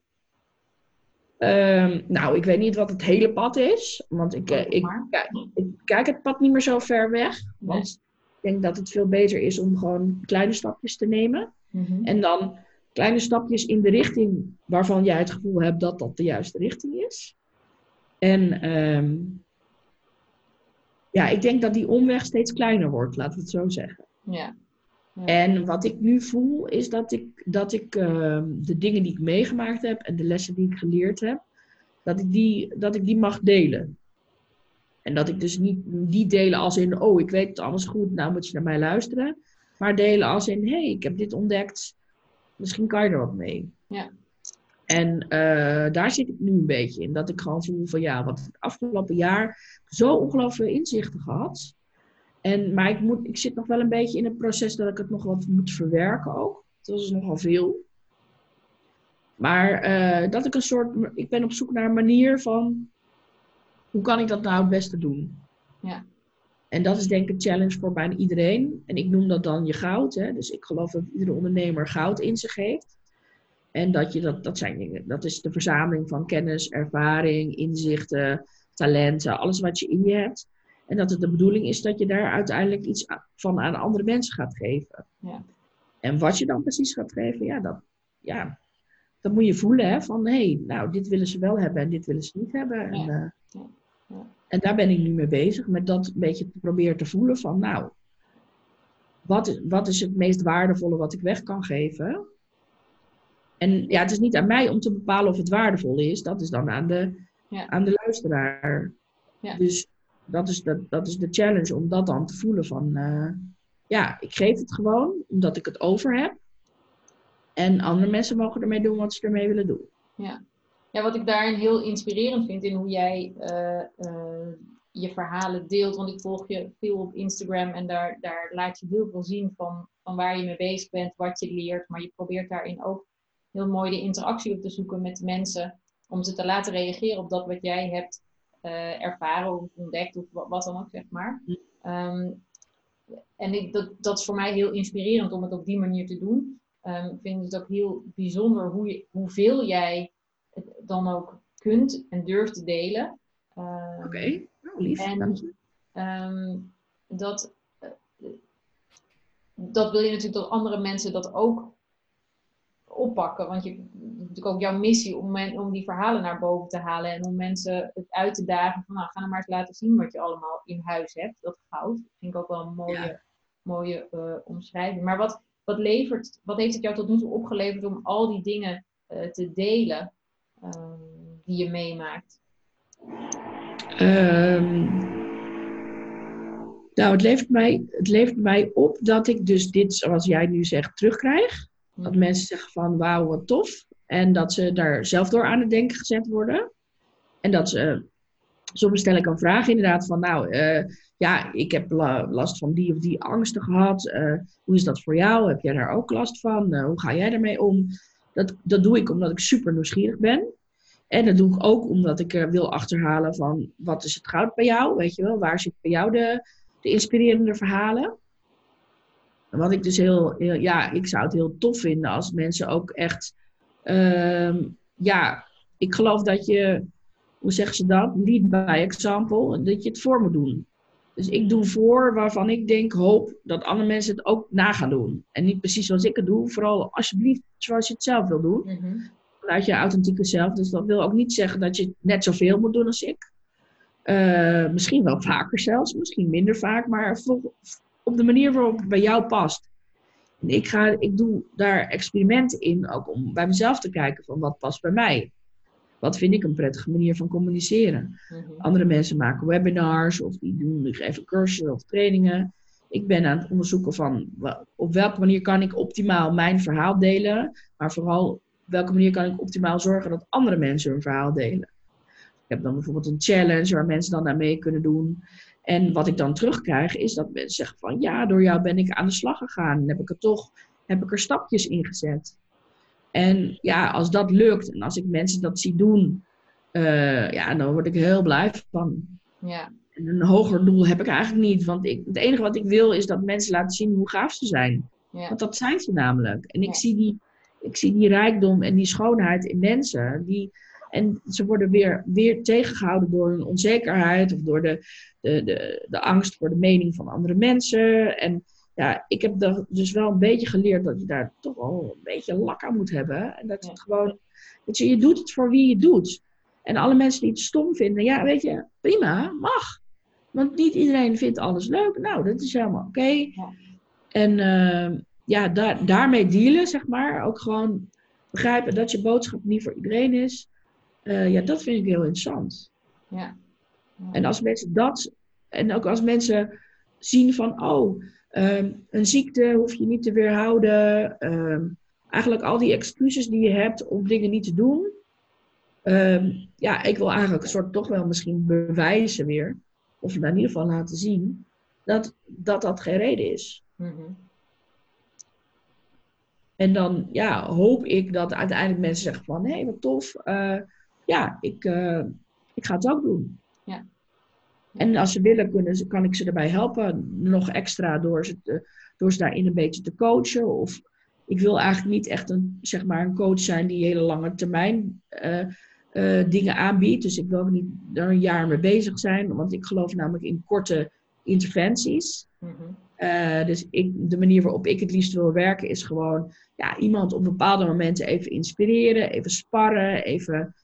Ehm, nou, ik weet niet wat het hele pad is. Want ik, ik, ik kijk het pad niet meer zo ver weg. Want ik denk dat het veel beter is om gewoon kleine stapjes te nemen. Mhm. En dan kleine stapjes in de richting waarvan jij het gevoel hebt dat dat de juiste richting is. En ehm, ja, ik denk dat die omweg steeds kleiner wordt, laten we het zo zeggen. Ja. Ja. En wat ik nu voel is dat ik, dat ik ehm, de dingen die ik meegemaakt heb en de lessen die ik geleerd heb, dat ik die, dat ik die mag delen. En dat ik dus niet die delen als in, oh, ik weet het alles goed, nou moet je naar mij luisteren. Maar delen als in, hé, hey, ik heb dit ontdekt, misschien kan je er wat mee. Ja. En eh, daar zit ik nu een beetje in. Dat ik gewoon voel van, ja, wat het afgelopen jaar zo ongelooflijk veel inzichten gehad. En, maar ik, moet, ik zit nog wel een beetje in het proces dat ik het nog wat moet verwerken ook. Dat is nogal veel. Maar eh, dat ik een soort, ik ben op zoek naar een manier van, hoe kan ik dat nou het beste doen? Ja. En dat is denk ik een challenge voor bijna iedereen. En ik noem dat dan je goud. Hè? Dus ik geloof dat iedere ondernemer goud in zich heeft. En dat je dat, dat zijn dingen, dat is de verzameling van kennis, ervaring, inzichten, talenten, alles wat je in je hebt. En dat het de bedoeling is dat je daar uiteindelijk iets van aan andere mensen gaat geven. Ja. En wat je dan precies gaat geven, ja, dat, ja, dat moet je voelen. Hè, van hé, hey, nou, dit willen ze wel hebben en dit willen ze niet hebben. En. Uh, ja. En daar ben ik nu mee bezig, met dat een beetje te proberen te voelen van, nou, wat is, wat is het meest waardevolle wat ik weg kan geven? En ja, het is niet aan mij om te bepalen of het waardevol is. Dat is dan aan de, aan de luisteraar. Ja. Dus dat is, de, dat is de challenge om dat dan te voelen van... Uh, ja, ik geef het gewoon omdat ik het over heb. En andere mensen mogen ermee doen wat ze ermee willen doen. Ja, ja wat ik daarin heel inspirerend vind in hoe jij uh, uh, je verhalen deelt. Want ik volg je veel op Instagram en daar, daar laat je heel veel zien van, van waar je mee bezig bent, wat je leert. Maar je probeert daarin ook heel mooi de interactie op te zoeken met de mensen. Om ze te laten reageren op dat wat jij hebt uh, ervaren of ontdekt of wat, dan ook, zeg maar. Um, en ik, dat, dat is voor mij heel inspirerend om het op die manier te doen. Um, ik vind het ook heel bijzonder hoe je, hoeveel jij dan ook kunt en durft te delen. Um, Oké, okay. nou, lief. En um, dat, uh, dat wil je natuurlijk dat andere mensen dat ook oppakken. Want je natuurlijk ook jouw missie om, om die verhalen naar boven te halen en om mensen het uit te dagen van nou, ga nou maar eens laten zien wat je allemaal in huis hebt. Dat goud. Dat vind ik ook wel een mooie, mooie uh, omschrijving. Maar wat, wat, levert, wat heeft het jou tot nu toe opgeleverd om al die dingen uh, te delen um, die je meemaakt? Um, nou, het levert, mij, het levert mij op dat ik dus dit, zoals jij nu zegt, terugkrijg. Dat mhm. mensen zeggen van wauw, wat tof. En dat ze daar zelf door aan het denken gezet worden. En dat ze, soms stel ik een vraag inderdaad van nou, uh, ja, ik heb last van die of die angsten gehad. Uh, hoe is dat voor jou? Heb jij daar ook last van? Uh, hoe ga jij daarmee om? Dat, dat doe ik omdat ik super nieuwsgierig ben. En dat doe ik ook omdat ik wil achterhalen van wat is het goud bij jou? Weet je wel, waar zit bij jou de, de inspirerende verhalen? Wat ik dus heel, ja, ik zou het heel tof vinden als mensen ook echt, uh, ja, ik geloof dat je, hoe zeggen ze dat? Lead by example, dat je het voor moet doen. Dus ik doe voor waarvan ik denk, hoop dat andere mensen het ook na gaan doen. En niet precies zoals ik het doe, vooral alsjeblieft zoals je het zelf wil doen. -hmm. Vanuit je authentieke zelf. Dus dat wil ook niet zeggen dat je net zoveel moet doen als ik. Uh, misschien wel vaker zelfs, misschien minder vaak, maar op de manier waarop het bij jou past. En ik, ga, ik doe daar experimenten in, ook om bij mezelf te kijken van wat past bij mij. Wat vind ik een prettige manier van communiceren? Mhm. Andere mensen maken webinars of die doen die geven cursussen of trainingen. Ik ben aan het onderzoeken van op welke manier kan ik optimaal mijn verhaal delen, maar vooral op welke manier kan ik optimaal zorgen dat andere mensen hun verhaal delen. Ik heb dan bijvoorbeeld een challenge waar mensen dan naar mee kunnen doen. En wat ik dan terugkrijg is dat mensen zeggen van ja, door jou ben ik aan de slag gegaan. En heb ik er toch, heb ik er stapjes in gezet. En ja, als dat lukt en als ik mensen dat zie doen, uh, ja, dan word ik heel blij van. Ja. En een hoger doel heb ik eigenlijk niet. Want ik, het enige wat ik wil is dat mensen laten zien hoe gaaf ze zijn. Ja. Want dat zijn ze namelijk. En ik, zie die, ik zie die rijkdom en die schoonheid in mensen. Die, en ze worden weer, weer tegengehouden door hun onzekerheid of door de, de, de, de angst voor de mening van andere mensen. En ja, ik heb dus wel een beetje geleerd dat je daar toch wel een beetje lak aan moet hebben. En dat het gewoon, dat je, je doet het voor wie je doet. En alle mensen die het stom vinden, ja, weet je, prima, mag. Want niet iedereen vindt alles leuk. Nou, dat is helemaal oké. Ja. En uh, ja, daar, daarmee dealen, zeg maar. Ook gewoon begrijpen dat je boodschap niet voor iedereen is. Uh, ja, dat vind ik heel interessant. Ja. En als mensen dat, en ook als mensen zien van, oh, um, een ziekte hoef je niet te weerhouden. Um, eigenlijk al die excuses die je hebt om dingen niet te doen. Um, ja, ik wil eigenlijk een soort toch wel misschien bewijzen weer, of in ieder geval laten zien, dat dat, dat geen reden is. Mm -hmm. En dan ja, hoop ik dat uiteindelijk mensen zeggen van, hé, hey, wat tof. Uh, ja, ik, uh, ik ga het ook doen. Ja. En als ze willen, kunnen, kan ik ze erbij helpen. Nog extra door ze, te, door ze daarin een beetje te coachen. Of ik wil eigenlijk niet echt een, zeg maar, een coach zijn die hele lange termijn eh, eh, dingen aanbiedt. Dus ik wil ook niet er een jaar mee bezig zijn, want ik geloof namelijk in korte interventies. Mhm. Eh, dus ik, de manier waarop ik het liefst wil werken is gewoon ja, iemand op bepaalde momenten even inspireren, even sparren, even.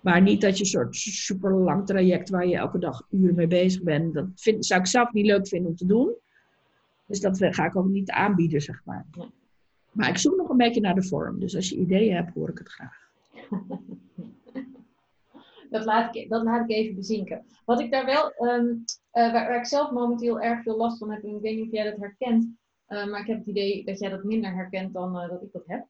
Maar niet dat je een soort super lang traject waar je elke dag uren mee bezig bent. Dat vind, zou ik zelf niet leuk vinden om te doen. Dus dat ga ik ook niet aanbieden, zeg maar. Maar ik zoek nog een beetje naar de vorm. Dus als je ideeën hebt, hoor ik het graag. dat, laat ik, dat laat ik even bezinken. Wat ik daar wel, um, uh, waar, ik zelf momenteel erg veel last van heb, en ik weet niet of jij dat herkent, uh, maar ik heb het idee dat jij dat minder herkent dan uh, dat ik dat heb.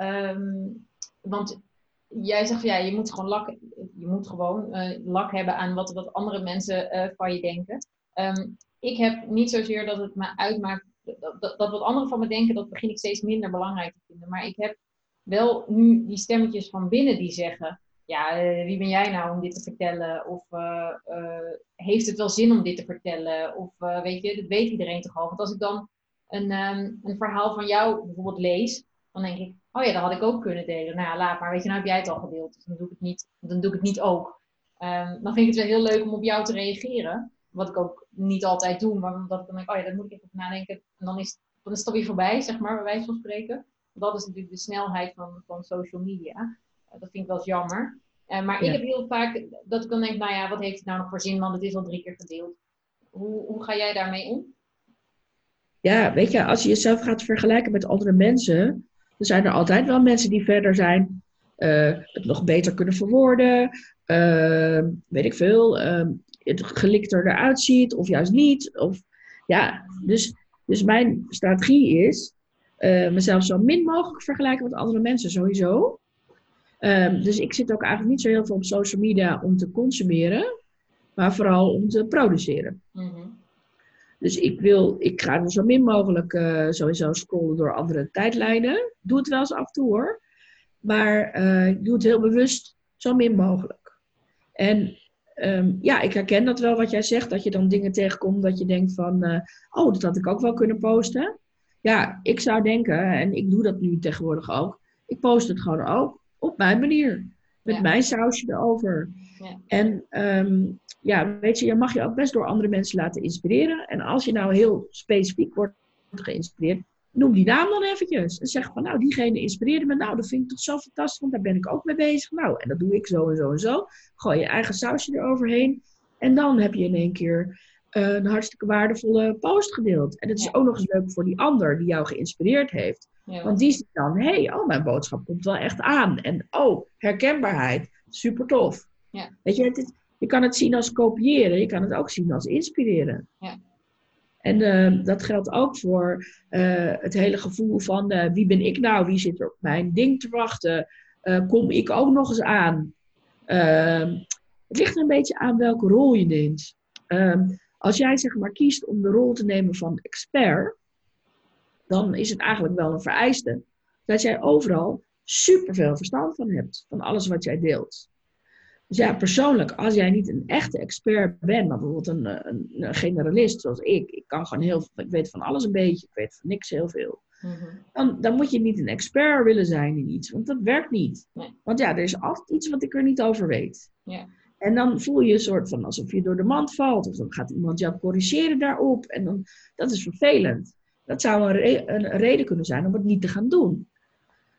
Um, want jij zegt ja, je moet gewoon lak, je moet gewoon lak hebben aan wat, wat andere mensen van je denken. Um, ik heb niet zozeer dat het me uitmaakt, dat, dat wat anderen van me denken, dat begin ik steeds minder belangrijk te vinden. Maar ik heb wel nu die stemmetjes van binnen die zeggen, ja, uh, wie ben jij nou om dit te vertellen? Of uh, uh, heeft het wel zin om dit te vertellen? Of weet je, dat weet iedereen toch al. Want als ik dan een, um, een verhaal van jou bijvoorbeeld lees, dan denk ik, oh ja, dat had ik ook kunnen delen. Nou ja, laat maar, weet je, nou heb jij het al gedeeld, dus dan doe ik het niet, dan doe ik het niet ook. Um, dan vind ik het wel heel leuk om op jou te reageren. Wat ik ook niet altijd doe, maar omdat ik dan denk, oh ja, daar moet ik even nadenken. En dan is, dan is het alweer voorbij, zeg maar, bij wijze van spreken. Dat is natuurlijk de snelheid van, van social media. Eh, dat vind ik wel eens jammer. Uh, maar ik heb heel vaak dat ik dan denk, nou ja, wat heeft het nou nog voor zin, want het is al drie keer gedeeld. Hoe, hoe ga jij daarmee om? Ja, weet je, als je jezelf gaat vergelijken met andere mensen, dan zijn er altijd wel mensen die verder zijn, uh, het nog beter kunnen verwoorden, uh, weet ik veel, het gelikter eruit ziet of juist niet. Of, ja, dus, dus mijn strategie is mezelf zo min mogelijk vergelijken met andere mensen sowieso. Um, dus ik zit ook eigenlijk niet zo heel veel op social media om te consumeren, maar vooral om te produceren. Mm Dus ik wil, ik ga er zo min mogelijk uh, sowieso scrollen door andere tijdlijnen. Doe het wel eens af en toe hoor. Maar uh, ik doe het heel bewust zo min mogelijk. En um, ja, ik herken dat wel wat jij zegt, dat je dan dingen tegenkomt dat je denkt van, uh, oh, dat had ik ook wel kunnen posten. Ja, ik zou denken, en ik doe dat nu tegenwoordig ook, ik post het gewoon ook op mijn manier. Met mijn sausje erover. Ja. En um, ja, weet je, je mag je ook best door andere mensen laten inspireren. En als je nou heel specifiek wordt geïnspireerd, noem die naam dan eventjes. En zeg van, nou, diegene inspireerde me. Nou, dat vind ik toch zo fantastisch, want daar ben ik ook mee bezig. Nou, en dat doe ik zo en zo en zo. Gooi je eigen sausje eroverheen. En dan heb je in één keer een hartstikke waardevolle post gedeeld. En het is ook nog eens leuk voor die ander die jou geïnspireerd heeft. Want die ziet dan, hé, hey, oh, mijn boodschap komt wel echt aan. En oh, herkenbaarheid, super tof. Ja. Weet je, het je kan het zien als kopiëren, je kan het ook zien als inspireren. Ja. En uh, dat geldt ook voor uh, het hele gevoel van uh, wie ben ik nou, wie zit er op mijn ding te wachten, kom ik ook nog eens aan. Ehm, het ligt er een beetje aan welke rol je neemt. Ehm, als jij zeg maar kiest om de rol te nemen van expert, dan is het eigenlijk wel een vereiste dat jij overal superveel verstand van hebt, van alles wat jij deelt. Dus ja, persoonlijk, als jij niet een echte expert bent, maar bijvoorbeeld een, een, een generalist zoals ik, ik kan gewoon heel ik weet van alles een beetje, ik weet van niks heel veel. Mhm. dan, dan moet je niet een expert willen zijn in iets, want dat werkt niet. Want ja, er is altijd iets wat ik er niet over weet. En dan voel je een soort van alsof je door de mand valt, of dan gaat iemand jou corrigeren daarop. En dan, dat is vervelend. Dat zou een, een, reden kunnen zijn om het niet te gaan doen.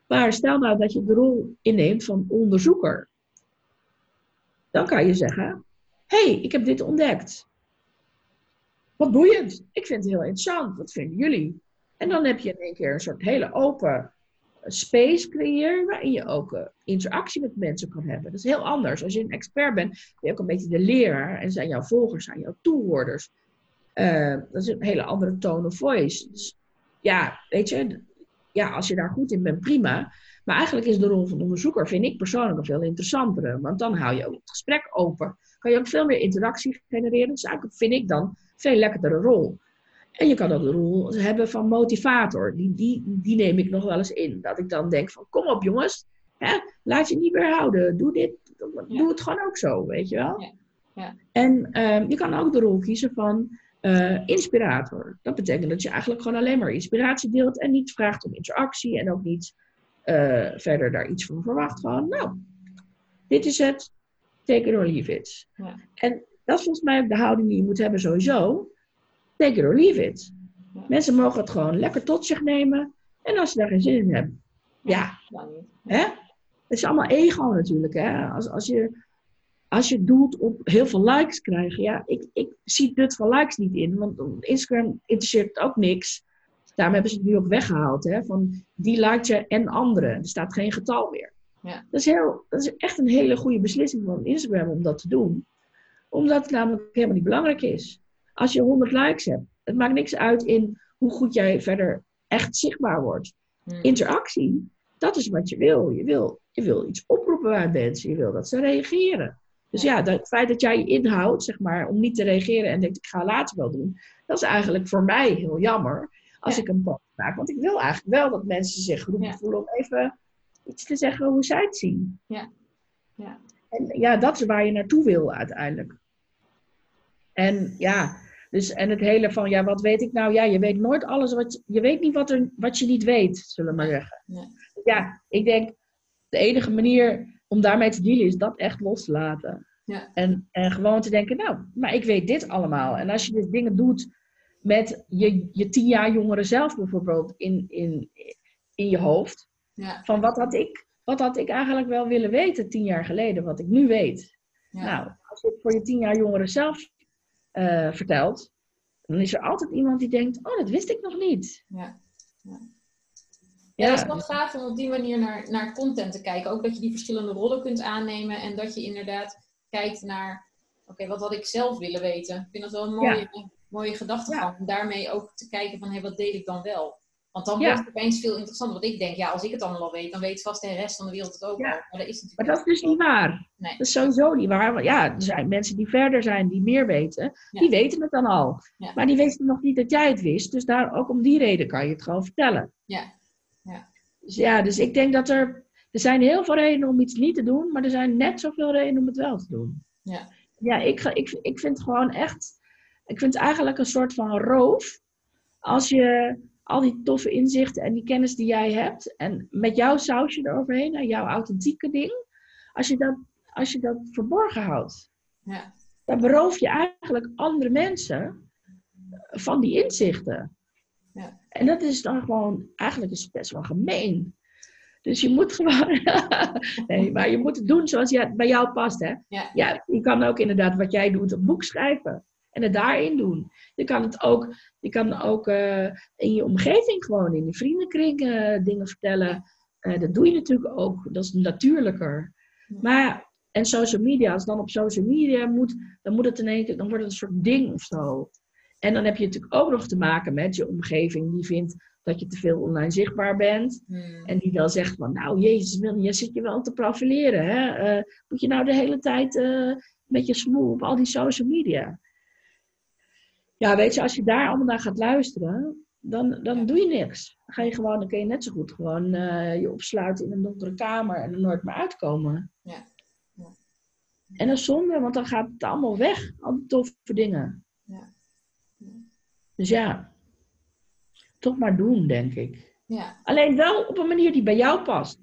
Maar stel nou dat je de rol inneemt van onderzoeker. Dan kan je zeggen: Hé, hey, ik heb dit ontdekt. Wat boeiend. Ik vind het heel interessant. Wat vinden jullie? En dan heb je in één keer een soort hele open space creëren waarin je ook uh, interactie met mensen kan hebben. Dat is heel anders. Als je een expert bent, ben je ook een beetje de leraar en zijn jouw volgers, zijn jouw toehoorders. Uh, dat is een hele andere tone of voice. Dus ja, weet je, ja, als je daar goed in bent, prima. Maar eigenlijk is de rol van onderzoeker, vind ik persoonlijk, een veel interessantere. Want dan hou je ook het gesprek open. Kan je ook veel meer interactie genereren. Dus eigenlijk vind ik dan een veel lekkerdere rol. En je kan ook de rol hebben van motivator. Die, die, die neem ik nog wel eens in. Dat ik dan denk van, kom op jongens. Hè, laat je niet meer houden. Doe dit. Doe het gewoon ook zo, weet je wel. Ja. Ja. En um, je kan ook de rol kiezen van eh, inspirator. Dat betekent dat je eigenlijk gewoon alleen maar inspiratie deelt en niet vraagt om interactie en ook niet eh, verder daar iets van verwacht. Gewoon, nou, dit is het, take it or leave it. Ja. En dat is volgens mij de houding die je moet hebben sowieso. Take it or leave it. Mensen mogen het gewoon lekker tot zich nemen. En als ze daar geen zin in hebben, ja, hè? Het is allemaal ego natuurlijk. Hè? Als, als, je, als je doelt op heel veel likes krijgen. Ja, ik, ik zie het van likes niet in. Want Instagram interesseert het ook niks. Daarom hebben ze het nu ook weggehaald. Hè? Van die liked je en anderen. Er staat geen getal meer. Ja. Dat, is heel, dat is echt een hele goede beslissing van Instagram om dat te doen. Omdat het namelijk helemaal niet belangrijk is. Als je 100 likes hebt. Het maakt niks uit in hoe goed jij verder echt zichtbaar wordt Hm. interactie, dat is wat je wil. Je wil, je wil iets oproepen bij mensen. Je wil dat ze reageren. Dus ja, dat, het feit dat jij je inhoudt, zeg maar, om niet te reageren en denkt, ik ga later wel doen. Dat is eigenlijk voor mij heel jammer als Ja. ik een post maak. Want ik wil eigenlijk wel dat mensen zich geroepen Ja. voelen om even iets te zeggen hoe zij het zien. Ja. Ja. En ja, dat is waar je naartoe wil uiteindelijk. En ja, dus en het hele van, ja, wat weet ik nou? Ja, je weet nooit alles wat je, weet niet wat, er, wat je niet weet, zullen we maar zeggen. Nee. Ja, ik denk, de enige manier om daarmee te dealen is dat echt los te laten. Ja. En, en gewoon te denken, nou, maar ik weet dit allemaal. En als je dus dingen doet met je, je tien jaar jongere zelf bijvoorbeeld in, in, in je hoofd. Ja. Van wat had, ik, wat had ik eigenlijk wel willen weten tien jaar geleden, wat ik nu weet. Ja. Nou, als je het voor je tien jaar jongere zelf eh, vertelt, dan is er altijd iemand die denkt, oh, dat wist ik nog niet. Ja. Ja, Ja, dat is wel gaaf om op die manier naar, naar content te kijken. Ook dat je die verschillende rollen kunt aannemen en dat je inderdaad kijkt naar, oké, wat had ik zelf willen weten? Ik vind dat wel een mooie, mooie gedachtegang. Om daarmee ook te kijken van, hé, wat deed ik dan wel? Want dan wordt het opeens veel interessanter. Want ik denk, ja, als ik het allemaal al weet, dan weet vast de rest van de wereld het ook Ja. al. Maar dat is Maar dat is dus niet waar. Nee. Dat is sowieso niet waar. Want ja, er zijn mensen die verder zijn, die meer weten. Ja. Die weten het dan al. Maar die wisten nog niet dat jij het wist. Dus daar, ook om die reden kan je het gewoon vertellen. Ja. Ja. Dus ja, dus ik denk dat er... Er zijn heel veel redenen om iets niet te doen. Maar er zijn net zoveel redenen om het wel te doen. Ja. Ja, ik, ga- ik, ik vind het gewoon echt... Ik vind het eigenlijk een soort van roof. Als je al die toffe inzichten en die kennis die jij hebt. En met jouw sausje eroverheen. En jouw authentieke ding. Als je dat, als je dat verborgen houdt. Ja. Dan beroof je eigenlijk andere mensen van die inzichten. Ja. En dat is dan gewoon, eigenlijk is het best wel gemeen. Dus je moet gewoon, nee, maar je moet het doen zoals het bij jou past. Hè? Ja. Ja, je kan ook inderdaad wat jij doet, een boek schrijven en het daarin doen. Je kan het ook, je kan ook eh, in je omgeving gewoon, in je vriendenkring eh, dingen vertellen. Eh, dat doe je natuurlijk ook, dat is natuurlijker. Maar, en social media, als dan op social media moet, dan, moet het in één keer, dan wordt het een soort ding of zo. En dan heb je natuurlijk ook nog te maken met je omgeving die vindt dat je te veel online zichtbaar bent. Hmm. En die dan zegt van, nou jezus, je zit je wel te profileren. Hè? Moet je nou de hele tijd met je smoel op al die social media? Ja, weet je, als je daar allemaal naar gaat luisteren, dan, dan doe je niks. Dan ga je gewoon, dan kun je net zo goed gewoon eh, je opsluiten in een donkere kamer en er nooit meer uitkomen. Ja. Ja. En dat is zonde, want dan gaat het allemaal weg, al die toffe dingen. Ja. Ja. Dus ja, toch maar doen, denk ik. Ja. Alleen wel op een manier die bij jou past.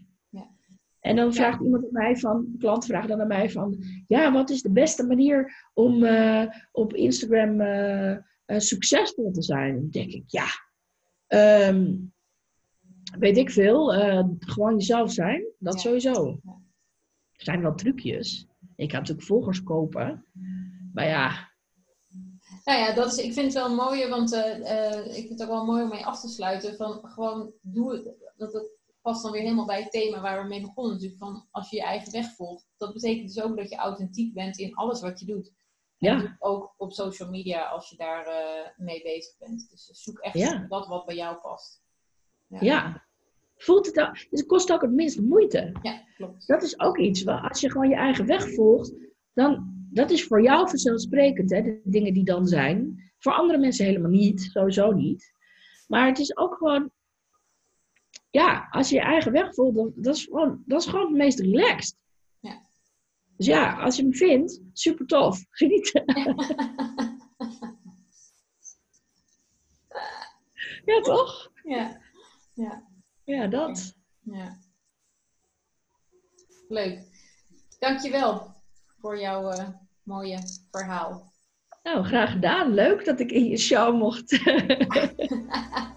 En dan vraagt iemand aan mij van, een klant vraagt dan aan mij van, ja, wat is de beste manier om eh, op Instagram eh, eh, succesvol te zijn? Dan denk ik, ja, ehm, weet ik veel, gewoon jezelf zijn, dat Ja. sowieso. Er zijn wel trucjes. Ik kan natuurlijk volgers kopen, maar ja, Nou ja, dat is, ik vind het wel mooi, want ik vind het ook wel mooi om mee af te sluiten. Van gewoon doe het. Dat, dat past dan weer helemaal bij het thema waar we mee begonnen. Natuurlijk van als je je eigen weg volgt. Dat betekent dus ook dat je authentiek bent in alles wat je doet. En Ja. ook op social media als je daar eh, mee bezig bent. Dus zoek echt Ja. dat wat bij jou past. ja. Voelt het, ook, dus het kost ook het minst moeite. Ja, klopt. Dat is ook iets. Als je gewoon je eigen weg volgt, dan dat is voor jou vanzelfsprekend. Hè, de dingen die dan zijn. Voor andere mensen helemaal niet. Sowieso niet. Maar het is ook gewoon. Ja, als je je eigen weg dan, dat, is gewoon, dat is gewoon het meest relaxed. Ja. Dus ja, als je hem vindt, super tof. Geniet. Ja, toch? Ja. Ja. Ja, dat. ja. Leuk. Dankjewel voor jouw eh, mooie verhaal. Nou, graag gedaan. Leuk dat ik in je show mocht.